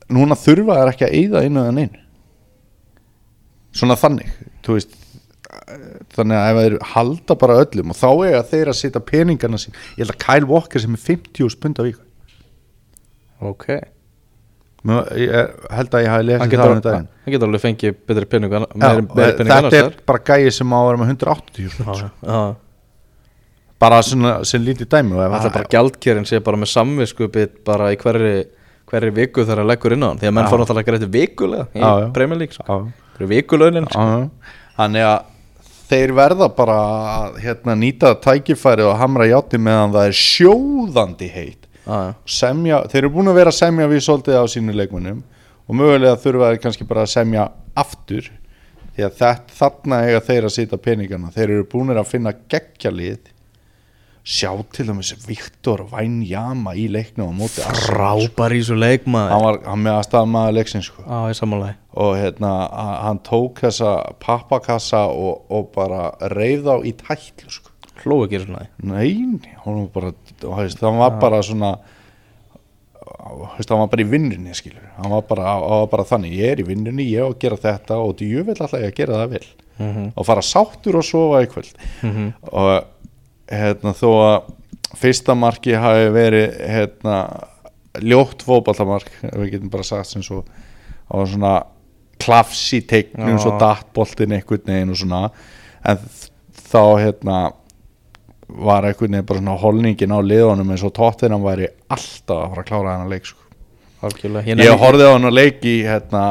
núna þurfa þær ekki að eyða einu eða neinn svona þannig veist þannig að ef þeir halda bara öllum og þá eiga þeir að setja peningarna sín. Ég held að Kyle Walker sem er 50 spund af viku. Ok ég held að ég hafi lesið það um daginn hann getur alveg fengið betri Já, pening þetta er bara gæi sem á að vera með 180 þar. pund, Já, já. bara svona sem lítið dæmi er bara gjaldkerinn sé bara með samviskupið bara í hverri, hverri viku þegar hann leggur inn á hann því að menn Já. fór náttúrulega greiði vikulega í Já, já. League sko. Já. Vikulaunin sko. Já, Þannig að þeir verða bara að hérna, nýta tækifæri og hamra játti meðan það er sjóðandi Já, já. Semja, þeir eru búin að vera að semja við svolítið á sínu leikmunum og mögulega þurfa þeir kannski bara að semja aftur því að þetta, þarna eiga þeir að sita peningana þeir eru búin að finna geggjalið sjá til dæmis Viktor Vænjama í leiknum á móti Arsenal. Frábær í svo leikmaður hann var hann með að staða maður leiksins sko. Samanlega og hérna hann tók þessa pappakassa og, og bara reyð á í tætlu sko. Hló ekki svona nei, hún var bara og, veist, hann var bara svona veist, hann var bara í vinnunni skilur hann var bara, var bara þannig ég er í vinnunni, ég á að gera þetta og ég vil alltaf að gera það vel. Mhm. og fara sáttur og sofa í kvöld. Og hérna þó að fyrsta marki hafi verið hérna ljótt fótballamark ef við getum bara sagt sem svo á svona klafs í teiknum svo dattboltin einhvern veginn og svona en þá hérna var einhvern veginn bara svona holningin á liðunum eins og tóttinam væri alltaf að fara að klára hennar leik sko. Algjörlega. Ég horfði á hennar leik í hérna,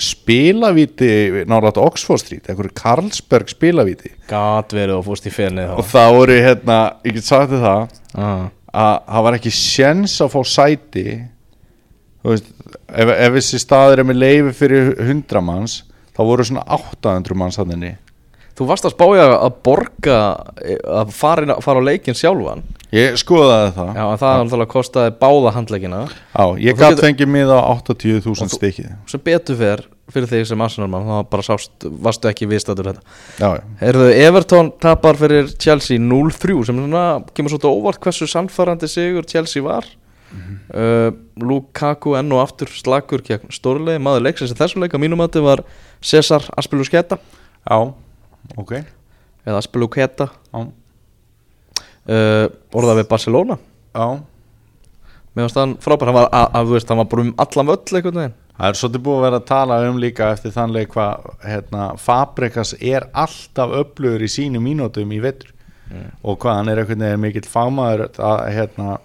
spilavíti nárat Oxford Street, einhverju Carlsberg spilavíti. Gat verið og fúst í fenni og það voru hérna, ég get sagt þér það þá að það var ekki sjens að fá sæti veist ef, ef þessi staður er með leifi fyrir 100 manns þá voru svona 800 manns þannig Þú varst að spája að borga eh, að fara, fara á leikinn sjálfan. Ég skoðaði það. Já, en það alltaf að kostaði báða handleikina Já, ég gætt getur- fengið mið á 80.000 stykkið sem betur fer fyrir þig sem Arsenalmann þá bara sást, varstu ekki viðstættur þetta Já, já, Heyrðu, Everton tapar fyrir Chelsea 0-3 sem svona, kemur svolítið óvart hversu sannfærandi sigur Chelsea var. Uh, Lukaku enn og aftur slagur gegn stórlegi maður leiksins í þessum leik að mínum að var Cesar Aspilusketa já, ok. Eða Aspiluketa. Já, uh, orðað við Barcelona. Já. Mér finnst hann frábær, hann var, að, veist, hann var bara um allan völl einhvern veginn. Það er svolítið búið að vera að tala um líka eftir þannleik hvað hérna, Fabregas er alltaf öflugur í sínu mínútum í vetur. Og hvað hann er einhvern veginn mikill fagmaður að hérna,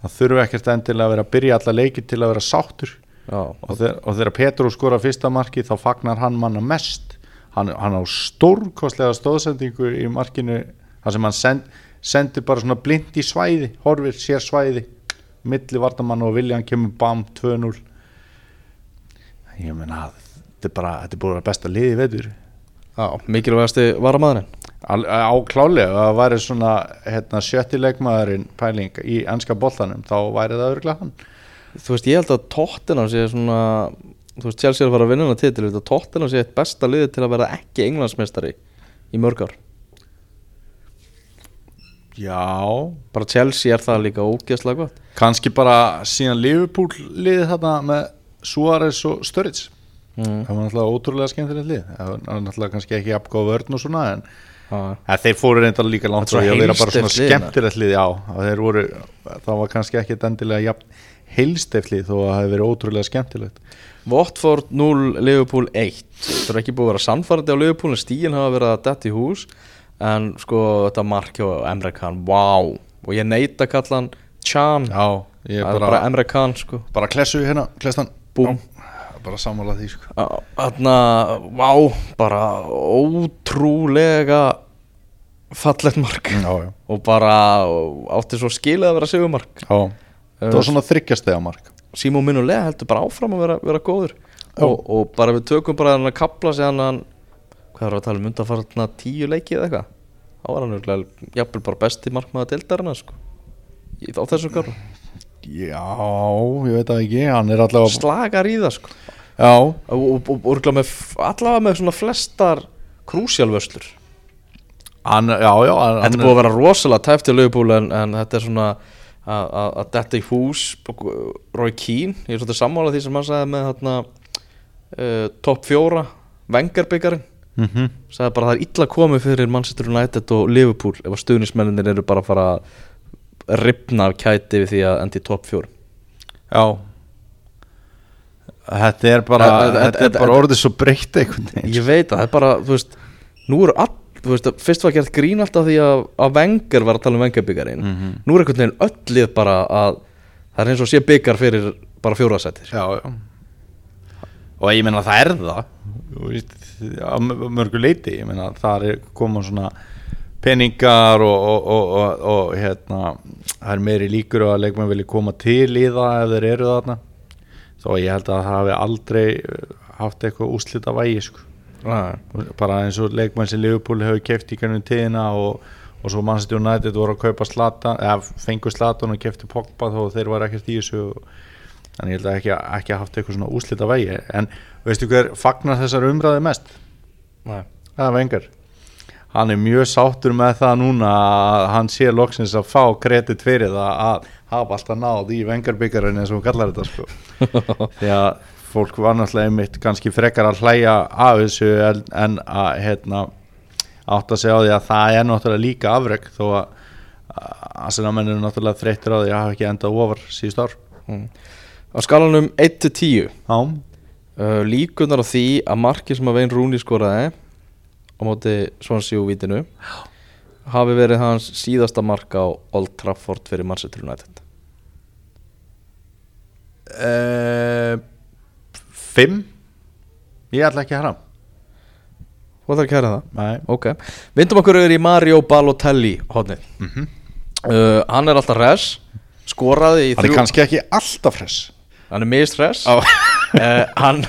það þurfi ekkert endilega að vera að byrja alla leiki til að vera sáttur. Já, og, þegar, Petru skora fyrsta marki þá fagnar hann manna mest hann, hann á stórkostlega stóðsendingu í markinu þar sem hann send, sendir bara svona blind í svæði horfir, sér svæði milli vartamann og vilja hann kemur bam 2-0 ég meina þetta er bara, þetta er vera besta liði veður mikilvægasti varamæðurinn á klálega, að það væri svona hérna, sjötti leikmaðurinn pæling í ennska boltanum, þá væri það örgulega hann. Þú veist, ég held að Tottenham sé svona Þú veist, Chelsea er að fara að vinna hana veist, að Tottenham sé eitt besta liði til að vera ekki englandsmeistari í mörg ár. Já, Bara Chelsea er það líka ógeðslega gott. Kannski bara síðan Liverpool liðið þarna með Suárez og Sturridge. Mm. það var náttúrulega ótrúlega skemmtilegt lið. Það var náttúrulega kannski ekki apgóð vörn og svona en þeir fóru reyndar líka langt Þetta að vera bara svona skemmtilegt lið já, þeir voru, það var kannski ekki endilega jafn heilsteft lið þó að það hefði verið ótrúlega skemmtilegt. Watford 0, Liverpool 1 Það er ekki búið að vera sannfærandi á Liverpool en stíin hafa verið að detti hús. En sko þetta mark hjá Emre Can wow, og ég neita að kalla hann Chan, já, það er bara, bara bara, Emre Can sko. klessu hérna, klestan Búm. Bara sammála því sko. Þarna, wow, bara ótrúlega fallegt mark. Já, já, og bara átti svo skilið að vera sigumark já. Það var svona þryggjastega mark. Simon Minulega heldur bara áfram að vera, vera góður. Og, og bara við tökum bara hann að kapla sig hann hann hvað er að tala um undanfarna tíu leiki eða eitthvað? Þá var hann örgulega jafnvel bara besti markmaða deildarina sko. Í, á þessum garru já, ég veit það ekki hann er allavega slagar í það sko. Já, og, og, og, og örugglega með, allavega með svona flestar krúsjálvöslur. Hann, já, já Þetta er búið að vera rosalega tæft í lögupúl en, en þetta er svona að- detta í hús Rói Kín, ég er svolítið sammála því sem hann sagði með þarna uh, topp fjóra, Vengarbyggjarinn mm -hmm. sagði bara að það er illa komið fyrir Manchester United og Liverpool ef að stuðnismenninir eru bara að fara að ripna af kæti við því að endi í topp fjóra Já. Þetta er bara, Þetta- þetta- þetta er þetta- bara orðið svo breytt einhvern veginn Ég veit að það er bara, þú veist nú eru all, þú veist, fyrst var gert grín alltaf því að, að Vengar var að tala um Vengarbyggjarinn Mhm. nú er einhvern veginn öll lið bara að það er eins og sé byggar fyrir bara já Og ég meina það er það. Veist, m- mörgu leiti. Það er koma svona peningar og, og, og, og, og hérna það er meiri líkur að leikmenn vilja koma til í það ef þeir eru þarna. Þó ég held að það hafi aldrei uh, haft eitthvað úslita vægi sko. Bara eins og leikmenn sem Liverpool hefur keft í kannum tíðina og, og svo Manchester United voru að kaupa Slatan eða fengu Slatan og kefti Pogba þó þeir var ekkert í þessu þannig ég held að ekki, ekki haft eitthvað svona úslita vegi en veistu hver fagnar þessar umræði mest? Nei. Það er vengar hann er mjög sáttur með það núna að hann sé loksins að fá kredit fyrir það að hafa alltaf náð í vengarbyggarinn eins og hún kallar þetta sko <laughs> því að fólk var náttúrulega einmitt kannski frekar að hlæja af þessu en, en að hérna, átt að segja á því að það er náttúrulega líka afreg þó að Arsenal-menn eru náttúrulega þreyttur á því að hafa ekki endað ofar síðust ár. Á skalanum 1-10 Já, uh, líkunar á því að marki sem að Vein Rúni skoraði á móti Swansea úr vítinu hafi verið hans síðasta mark á Old Trafford fyrir Manchester United. Uh, Fimm? Ég ætla ekki að hara Þú ætlar að kæra það? Nei. Ok, vindum okkur yfir í Mario Balotelli hodnið mm uh, Hann er alltaf res skoraði í Hann er kannski ekki alltaf fress hann er mist res Já. uh, <laughs> hann,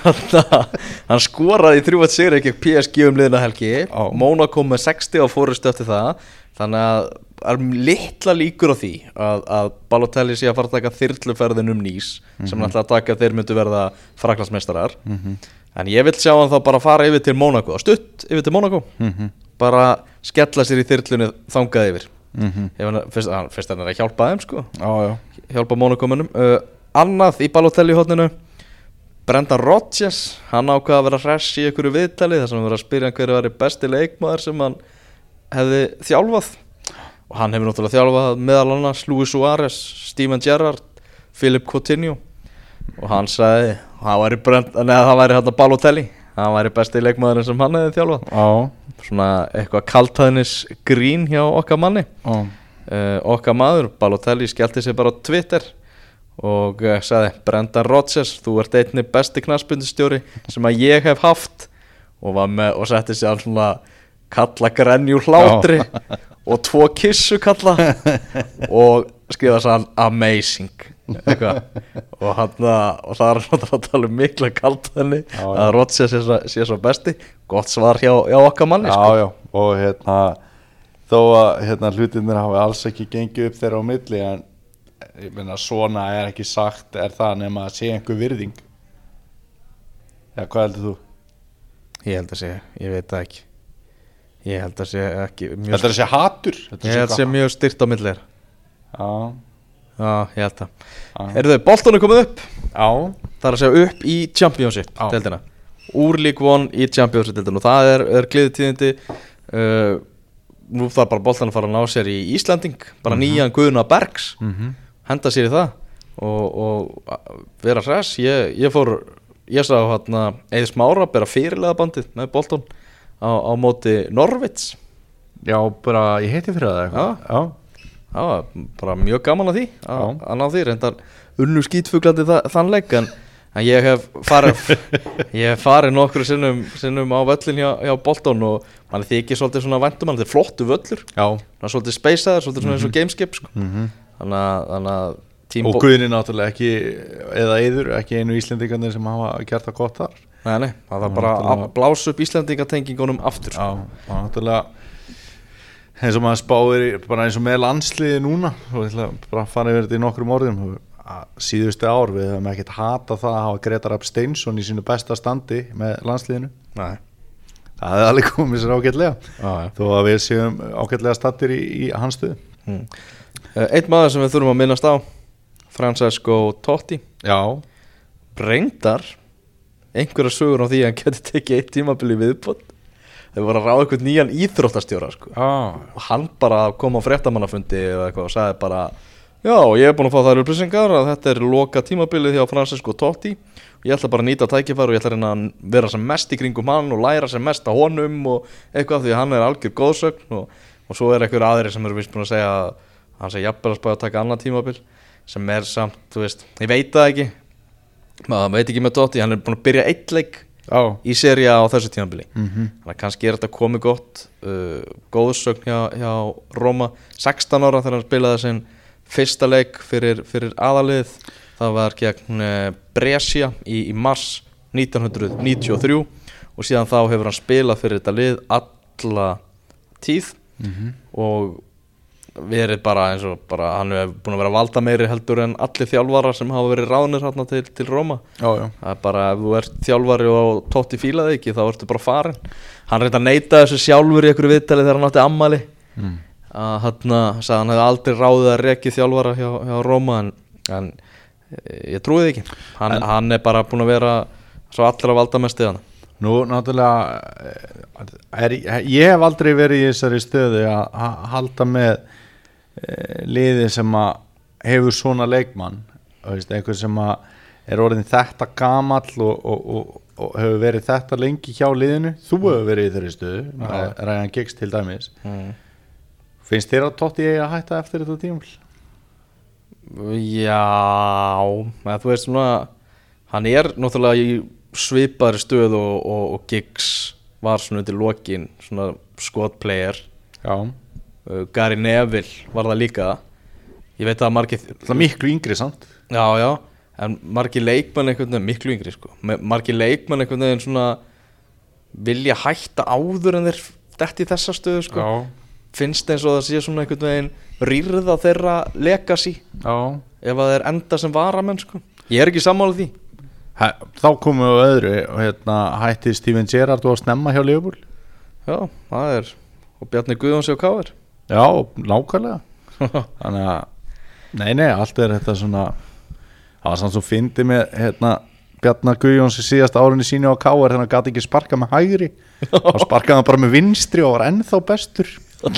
hann skoraði í 3-1 sigri ekki PSG um liðina helgi. Já. Mónaco með 60 á fórustu eftir það. Þannig að er litla líkur á því að, að Balotelli sé að fara að taka þyrluferðin um nýs sem hann ætla að taka að þeir myndu verða fraklandsmeistarar en ég vil sjá hann þá bara fara yfir til Mónaco stutt yfir til Mónaco Mhm. bara skella sér í þyrlunni þangað yfir. Mhm. Fyrst, hann, fyrst hann er að hjálpa þeim sko. Já hjálpa Mónakommunum uh, annað í Balotelli hótninu Brendan Rodgers. Hann ákvaða að vera hress í einhverju viðtali þar sem hann verið að spyrja hann hverju var besti leikmaður sem hann hefði þjálfað og hann hefur náttúrulega þjálfað meðal annars Luis Suárez, Steven Gerrard Philip Coutinho. Og hann sagði það væri, Brend, neða, það væri hann Balotelli. Hann væri besti leikmaður sem hann hefði þjálfað. Já, svona eitthvað kaltæðnis grín hjá okkar manni. Já. Uh, okkar maður, Balotelli skellti sig bara á Twitter og uh, sagði Brendan Rodgers, þú ert einni besti knaspundistjóri sem að ég hef haft. Og, og setti sig alls svona kalla grenju hlátri og tvo kissu kalla og skrifa sann amazing. Eitthvað. Og, og það er náttúrulega að tala um mikla kaltæðni Já, já. að Rodgers sé, sé svo besti. Gott svar hjá, hjá okkar manni sko. já, og hérna þó að hérna, hlutinir hafi alls ekki gengið upp þeirra á milli en ég meina svona er ekki sagt er það nema að sé einhver virðing? Já, hvað heldur þú? Ég held að sé, ég veit það ekki Ég held að sé ekki mjög Þetta er að sé Þetta Ég held að sé mjög styrt á millir Já, Já, ég held að já, Erðu þau, Bolton er komið upp. Já, Það er að segja upp í Championship deildina. Úr League One í Championship deildina. Og það er, er gleðið tíðindi uh, Nú þarf bara Bolton að fara að ná sér í Íslanding Bara nýjan Guðuna Bergs. Mhm, Henda sér í það. Og, og vera hress. Ég, ég fór, ég sá hérna Eða smára bera fyrirlega bandið með Bolton á, á móti Norvits já, bara ég heiti fyrir það eitthvað Já, Já, bara mjög gaman að því að, ná því, reyndar unnu skítfuglandi þa þann leik en, en ég hef farið <laughs> ég hef farið nokkru sinnum, sinnum á völlin hjá, hjá Bolton og mann þykir svolítið svona væntum, mann er flottu völlur. Svolítið speysaður, svolítið svona eins og gameskip sko. mhm. þannig að, þannig að Og Guðni náttúrulega ekki eða eður, ekki einu Íslendingarnir sem hafa gert það gott þar Nei, nei, það er bara að blása upp Íslandingatengingunum aftur. Já, og náttúrulega eins og maður spáir bara eins og með landsliði núna og ég ætla bara að fara yfir þetta í nokkrum orðum. Síðustu ár við höfum ekkert hata það að hafa Gretar Rapp Steinsson í sínu besta standi með landsliðinu. Nei, það hefði alveg komið sér ágætlega þó að við séum ágætlega stattir í, í hans stuðu mm. Eitt maður sem við þurfum að minnast á Francesco Totti. Já, reyndar einhverja sögur á því að hann geti tekið eitt tímabili viðbót. Þau voru að ráða eitthvað nýjan íþróttastjóra sko. ah, og hann bara kom á eitthvað og sagði bara já, ég er búin að fá þær upplýsingar að þetta er loka tímabilið hjá Francesco Totti. Og ég ætla bara að nýta tækifæri og ég ætla að vera sem mest í kringum hann og læra sem mest á honum og eitthvað því hann er algjör góðsögn og, og svo er einhver aðri sem eru vist búin að segja að hann sé jafnvel að spæða að taka annað tímabil sem er samt, þú veist, ég veit það ekki maður veit ekki með Totti, hann er búin að byrja eitt leik já í seria á þessu tímabili. Mm þannig að kannski er þetta komið gott uh, góðsögn hjá, hjá Róma 16 ára þegar hann spilaði sinn fyrsta leik fyrir, fyrir aðalið. Það var gegn uh, Brescia í, í mars 1993 og síðan þá hefur hann spilað fyrir þetta lið alla tíð. Og verið bara eins og bara hann hefur búin að vera valda meiri heldur en allir þjálfarar sem hafa verið ráðnir hérna til, til Róma. Það er bara ef þú ert þjálfari og Totti fílaði ekki þá ertu bara farin hann reynda að neyta þessu sjálfur í einhverju viðtali þegar hann átti ammali mm. að hann sagði að hann hefði aldrei ráðið að reki þjálfara hjá, hjá Róma en, en eh, ég trúi því ekki. Hann, En- hann er bara búin að vera svo allra valda mest í hann Nú, náttúrulega eh, er, ég hef aldrei verið í þessari stöðu að ha- halda með e, liði sem að hefur svona leikmann einhver sem að er orðin þetta gamall og, og, og, og hefur verið þetta lengi hjá liðinu þú hefur verið í þeirri stöðu Já. Ræðan Giggs til dæmis mm. finnst þér að Totti eigi að hætta eftir þetta tímul? Já, þú veist svona hann er náttúrulega í svipaðri stöð og, Giggs var svona undir lokin svona skotplayer Já, Gary Neville var það líka. Ég veit að margir það er miklu yngri samt. Já, já, en margir leikmenn einhvern veginn, miklu yngri sko. Margir leikmenn einhvern veginn svona vilja hætta áður en þeir detti í þessa stöðu sko. Finnst eins og það sé svona einhvern veginn rýrða þeirra legacy. Já. Ef að þeir enda sem varamenn sko. ég er ekki sammála því. Hæ, Þá komum við á öðru. Og hérna hætti Steven Gerrard og að snemma hjá Liverpool. Já, það er og Bjarni Guðjóns og Káir Já, nákvæmlega. <laughs> Þannig að, nei nei, allt er þetta svona Það var samt svo fyndi með hérna Bjarnar Guðjóns í síðast árunni síni á K.R. þannig að gæti ekki sparka með hægri. Og sparkaði hann bara með vinstri og var ennþá bestur. <laughs>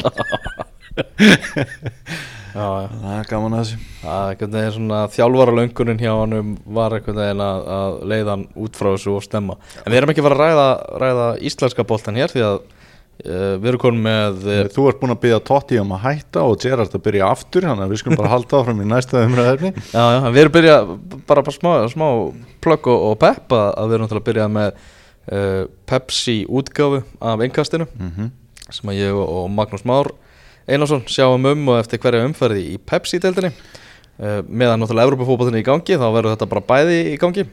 Já, já. Það er gaman að þessu. Það er einhvern veginn svona þjálfara löngunin hjá hann var einhvern veginn að, að leiða hann út frá þessu og stemma. En við erum ekki fara að ræða, ræða íslenska boltan hér því að uh, við erum konum með uh, Þú ert búin að byggja Totti um að hætta og Gerrard að byrja aftur þannig að við skulum bara halda áfram í næsta umræðefni Já, já, við erum byrjað bara, bara smá, smá plögg og, og pepp að, að við erum til að byrja með uh, Pepsi útgáfu af innkastinu mm sem að ég og, Magnús Már Einarsson sjáum um og eftir hverja umferði í Pepsi-deildinni. Uh, meðan náttúrulega Evropafótboltinni í gangi þá verður þetta bara bæði í gangi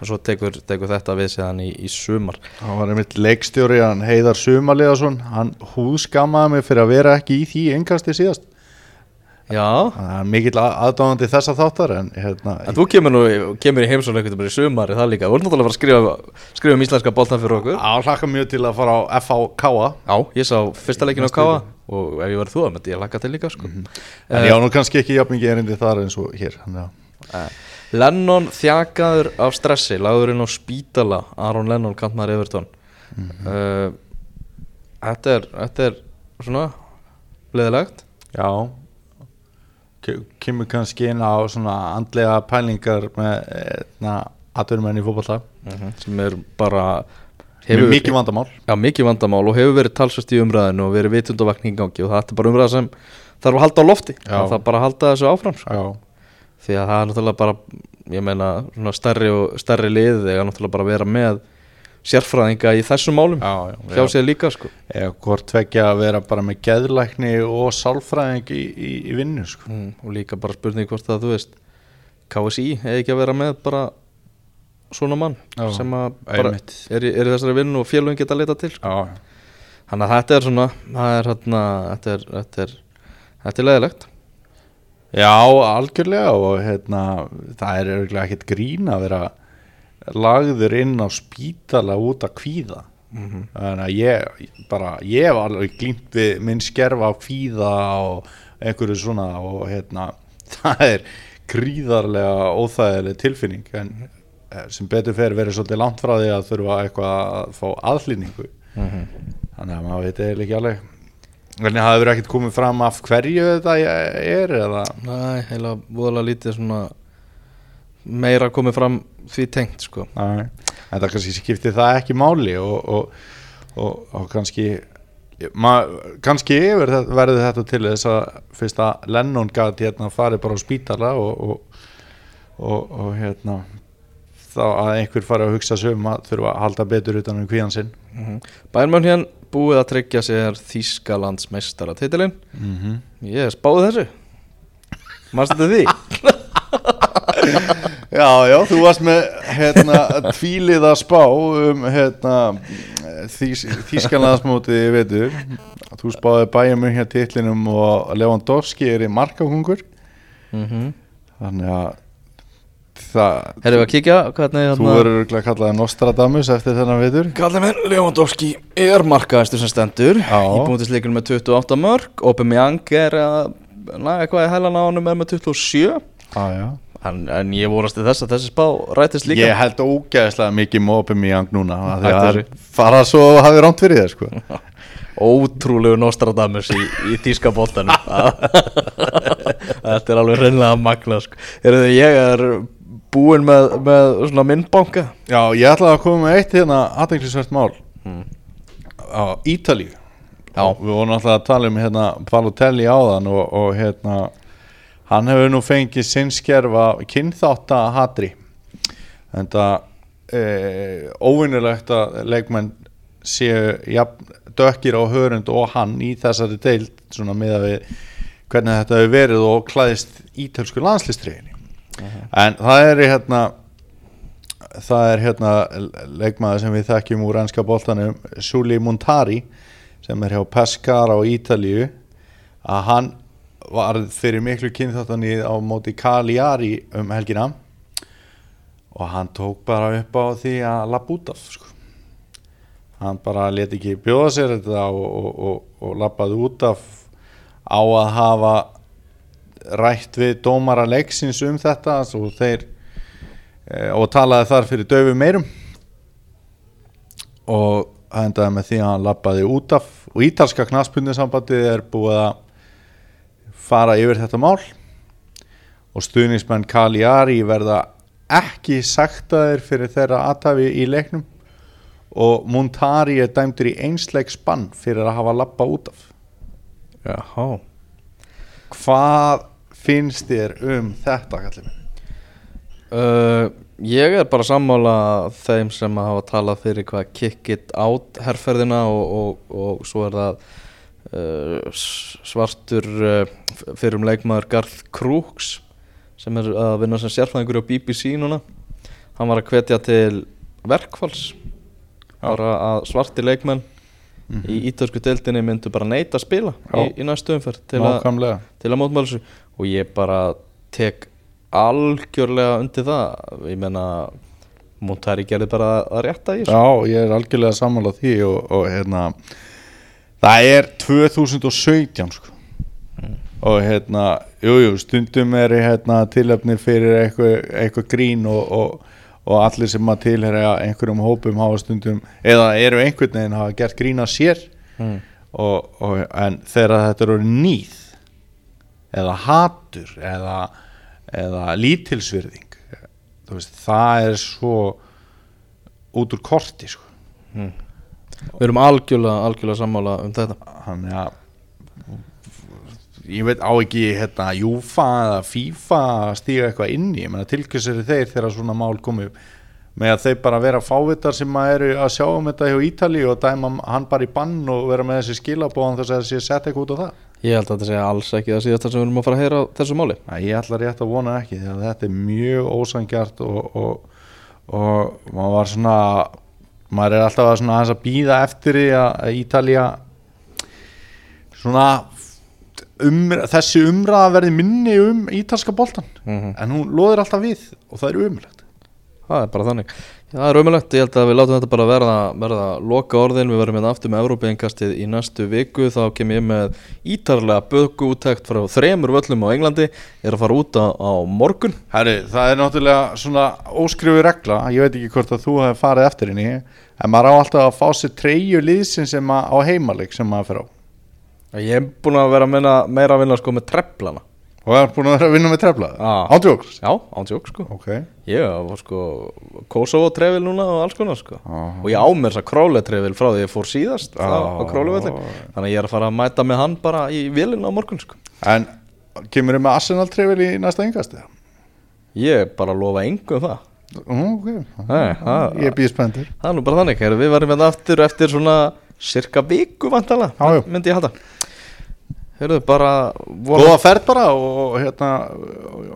og svo tekur, tekur þetta við séðan í, í sumar. Það var einmitt leikstjóri hann Heiðar Sumarleðarsson hann húskammaði mig fyrir að vera ekki í því engasti síðast. Já, Það er mikill aðdáðandi þessa þáttar en hérna en þú kemur nú kemur í heimsókn einhvern veginn í sumari það líka, þú ert náttúrulega að skrifa, skrifa um íslenska boltan fyrir okkur. Áhlaka mjög til að fara á FHK Já, ég sá fyrsta leikin á Káa og ef ég verið þú að myndi ég laka til líka sko. en ég á nú kannski ekki jafn mikið erindi þar eins og hér þannig að Eh, Lennon þjakaður af stressi lagður inn á spítala Aron Lennon kantmaður Everton. Uh, þetta, er, þetta er svona leðilegt já. Ke- kemur kannski inn á svona andlega pælingar með aðverjumenn í fótballta sem er bara hefur mikið vandamál. Já, mikið vandamál og hefur verið talsvist í umræðinu og verið vitundavakning í gangi og það er bara umræða sem þarf að halda á lofti. Já. það þarf bara að halda þessu áfram sko. já, því að það er náttúrulega bara ég meina svona stærri og stærri lið þegar náttúrulega bara vera með sérfræðinga í þessum málum. Já, já, hjá sér líka sko. Eða hvort tvekja að vera bara með geðlækni og sálfræðing í, í, í vinnu sko. mm, og líka bara spurning hvort að þú veist KSI hefði ekki að vera með bara svona mann Já, sem að bara er, er í þessari vinnu og félögum geta að leita til sko. já, þannig að þetta er svona er, hérna, þetta er, er, er leðilegt já, algjörlega og hérna, það er örgulega ekkert grín að vera lagður inn á spítala út að kvíða. Þannig að ég bara, ég hef alveg glýmt við minn skerfa kvíða og einhverju svona og hérna, <laughs> það er gríðarlega óþægileg tilfinning. En eh, sem betur fer verið svolítið langt frá því að þurfa eitthvað að fá aðhlýningu þannig að maður veit eiginlega ekki alveg Hvernig hafði verið ekkert komið fram af hverju þetta er eða? Næ, heila voðalega lítið svona meira komið fram því tengt sko. Nei, en það kannski skipti það ekki máli og, og, og, og kannski ma, kannski verður þetta til þess að fyrst að Lennon gæti hérna farið bara á spítala og, og, og, og hérna þá að einhver fari að hugsa sig um að þurfa að halda betur utan um kvíðan sinn mm -hmm. Bænmönn hérna búið að tryggja sér Þýskalandsmeistara titilinn mm -hmm. Ég spáði þessu Manstu þetta því? <laughs> Já, já, þú varst með hérna, tvíliða spá um hérna, þýs, þýskanlandsmóti veitur þú spáði bæjum um hér titlinum og Lewandowski er í markakungur mm þannig að það, Herru, að kíkja hvernig þú verður örugglega kallaði Nostradamus eftir þennan vitur Kallið minn, Lewandowski er markaðistur sem stendur Já. Í búndisleikunum með 28 mörg Aubameyang er að Na, eitthvað í hælan á honum er með 27 ah, já. en, en ég vorast til þess að þessi spá rætist líka ég held ógeðslega mikið mópum í ang núna af því að þessu. fara svo og hafi rámt fyrir þér sko. <laughs> Ótrúlegu Nostradamus í, í þýska boltanum <laughs> <laughs> Þetta er alveg reynlega magna sko. Heyrðu, Ég er búinn með, með svona myndbanka. Já, ég ætlaði að koma með eitt hérna aðeinslisvert mál. Mm. á Ítalíu. Já. Og við vorum alltaf að tala um hérna Balotelli áðan og, og hérna hann hefur nú fengið sinnskerfa kynþátt að hatri en það e, óvinnulegt að leikmenn séu jafn, dökkir á hörund og hann í þessari deild svona miða við hvernig þetta hefur verið og klæðist ítölsku landslistriðinni en það er hérna það er hérna leikmaður sem við þekkjum úr ennska boltanum Suli Montari sem er hjá Pescara á Ítalíu að hann var fyrir miklu kynþáttanið á móti Cagliari um helgina og hann tók bara upp á því að lappa út af sko. hann bara leti ekki bjóða sér þetta og, og, og, og lappaði út af á að hafa rætt við dómara leiksins um þetta og þeir og talaði þar fyrir döfu meirum. Og það endaði með því að hann lappaði út af og ítalska knaspundinsambandið er búið að fara yfir þetta mál. Og stuðnismenn Cagliari verða ekki saktaðir fyrir þeirra aðtafi í leiknum. Og Montari er dæmdur í einsleik spann fyrir að hafa lappa út af. Jáhá hvað finnst þér um þetta kallið minn? Uh, ég er bara sammála þeim sem hafa talað fyrir hvað kick it out herrferðina og, og, og svo er það uh, svartur uh, fyrir um leikmaður Garth Crooks sem er að vinna sem sérfæðingur á BBC núna hann var að hvetja til verkfalls bara að svarti leikmenn í ítörsku deildinni myndu bara neita að spila í, Já. í næstu umferð til Nákvæmlega. til að mótmála þessu. Og ég bara tek algjörlega undir það. Ég menna Montari gerði bara að rétta í þessu. Já, ég er algjörlega sammála því og, og hérna það er 2017 sko. Og hérna, jújú, jú, stundum er hérna tilöfni fyrir eitthvað, eitthvað grín og, og, og allir sem að tilhera einhverjum hópum hafa stundum, eða eru einhvern veginn hafa gert grín að sér mm. og, og, en þegar þetta eru nýð eða hatur eða, eða lítilsvirðing veist, það er svo út úr korti sko. Við erum algjörlega, algjörlega sammála um þetta þannig að ég veit á ekki hérna Júfa eða FIFA að stíga eitthvað inn í, ég meina tilkvæmsir þeir þegar svona mál komi upp? Með að þeir bara vera fávitar sem að eru að sjá um þetta hjá Ítali og dæma hann bara í bann og vera með þessi skilabóðan þess að þessi setja eitthvað út á það? Ég held að þetta segja alls ekki það síðast sem við erum að fara að heyra á þessu máli. Æ, ég ætla rétt að vona ekki því að þetta er mjög ósangjart og, og, og maður var svona maður er alltaf að að býða eftir því að Ítalía svona um, þessi umræða verði minni um ítalska boltan Mhm. en hún loður alltaf við og það er umrætt Það er bara þannig. Það er umulegt, ég held að við látum þetta bara verða, verða loka orðin, við verðum hérna aftur með Európa-inkastið í næstu viku, þá kem ég með ítarlega böku úttækt frá þremur völlum á Englandi, ég er að fara út á, morgun. Herri, það er náttúrulega svona óskrifu regla, ég veit ekki hvort að þú hefur farið eftir henni, en maður á alltaf að fá sér treyju liðsin sem að, á heimaleik sem maður fer á Ég er búin að vera að vinna, meira að vinna sko með treflana. Og er búin að vera að vinna með treflað Ah. Ándjóks? Já, ántjók sko. Ok. Ég var sko Kosovo trefil núna og alls konar sko. Aha. Og ég á mér þess að króle trefil frá því ég fór síðast á, á Ah. królevöllin Þannig að ég er að fara að mæta með hann bara í vilin á morgun sko. En kemur þið með Arsenal trefil í næsta yngast eða? Ég bara lofa engu um það. Ok. Nei, það- Ég býð spendur Það er nú bara þannig, við varum hérna aftur eftir svona cirka viku vantala Já. Myndi ég halda Heyrðu, bara. Góða ferð bara og hérna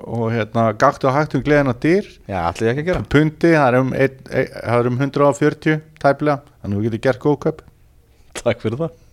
og hérna gaktu að hægtum gleðina dyr Já, allir ekki að gera Pundi, það er um, ein, ein, það er um 140 tæplega, þannig að þú getur gert góð köp Takk fyrir það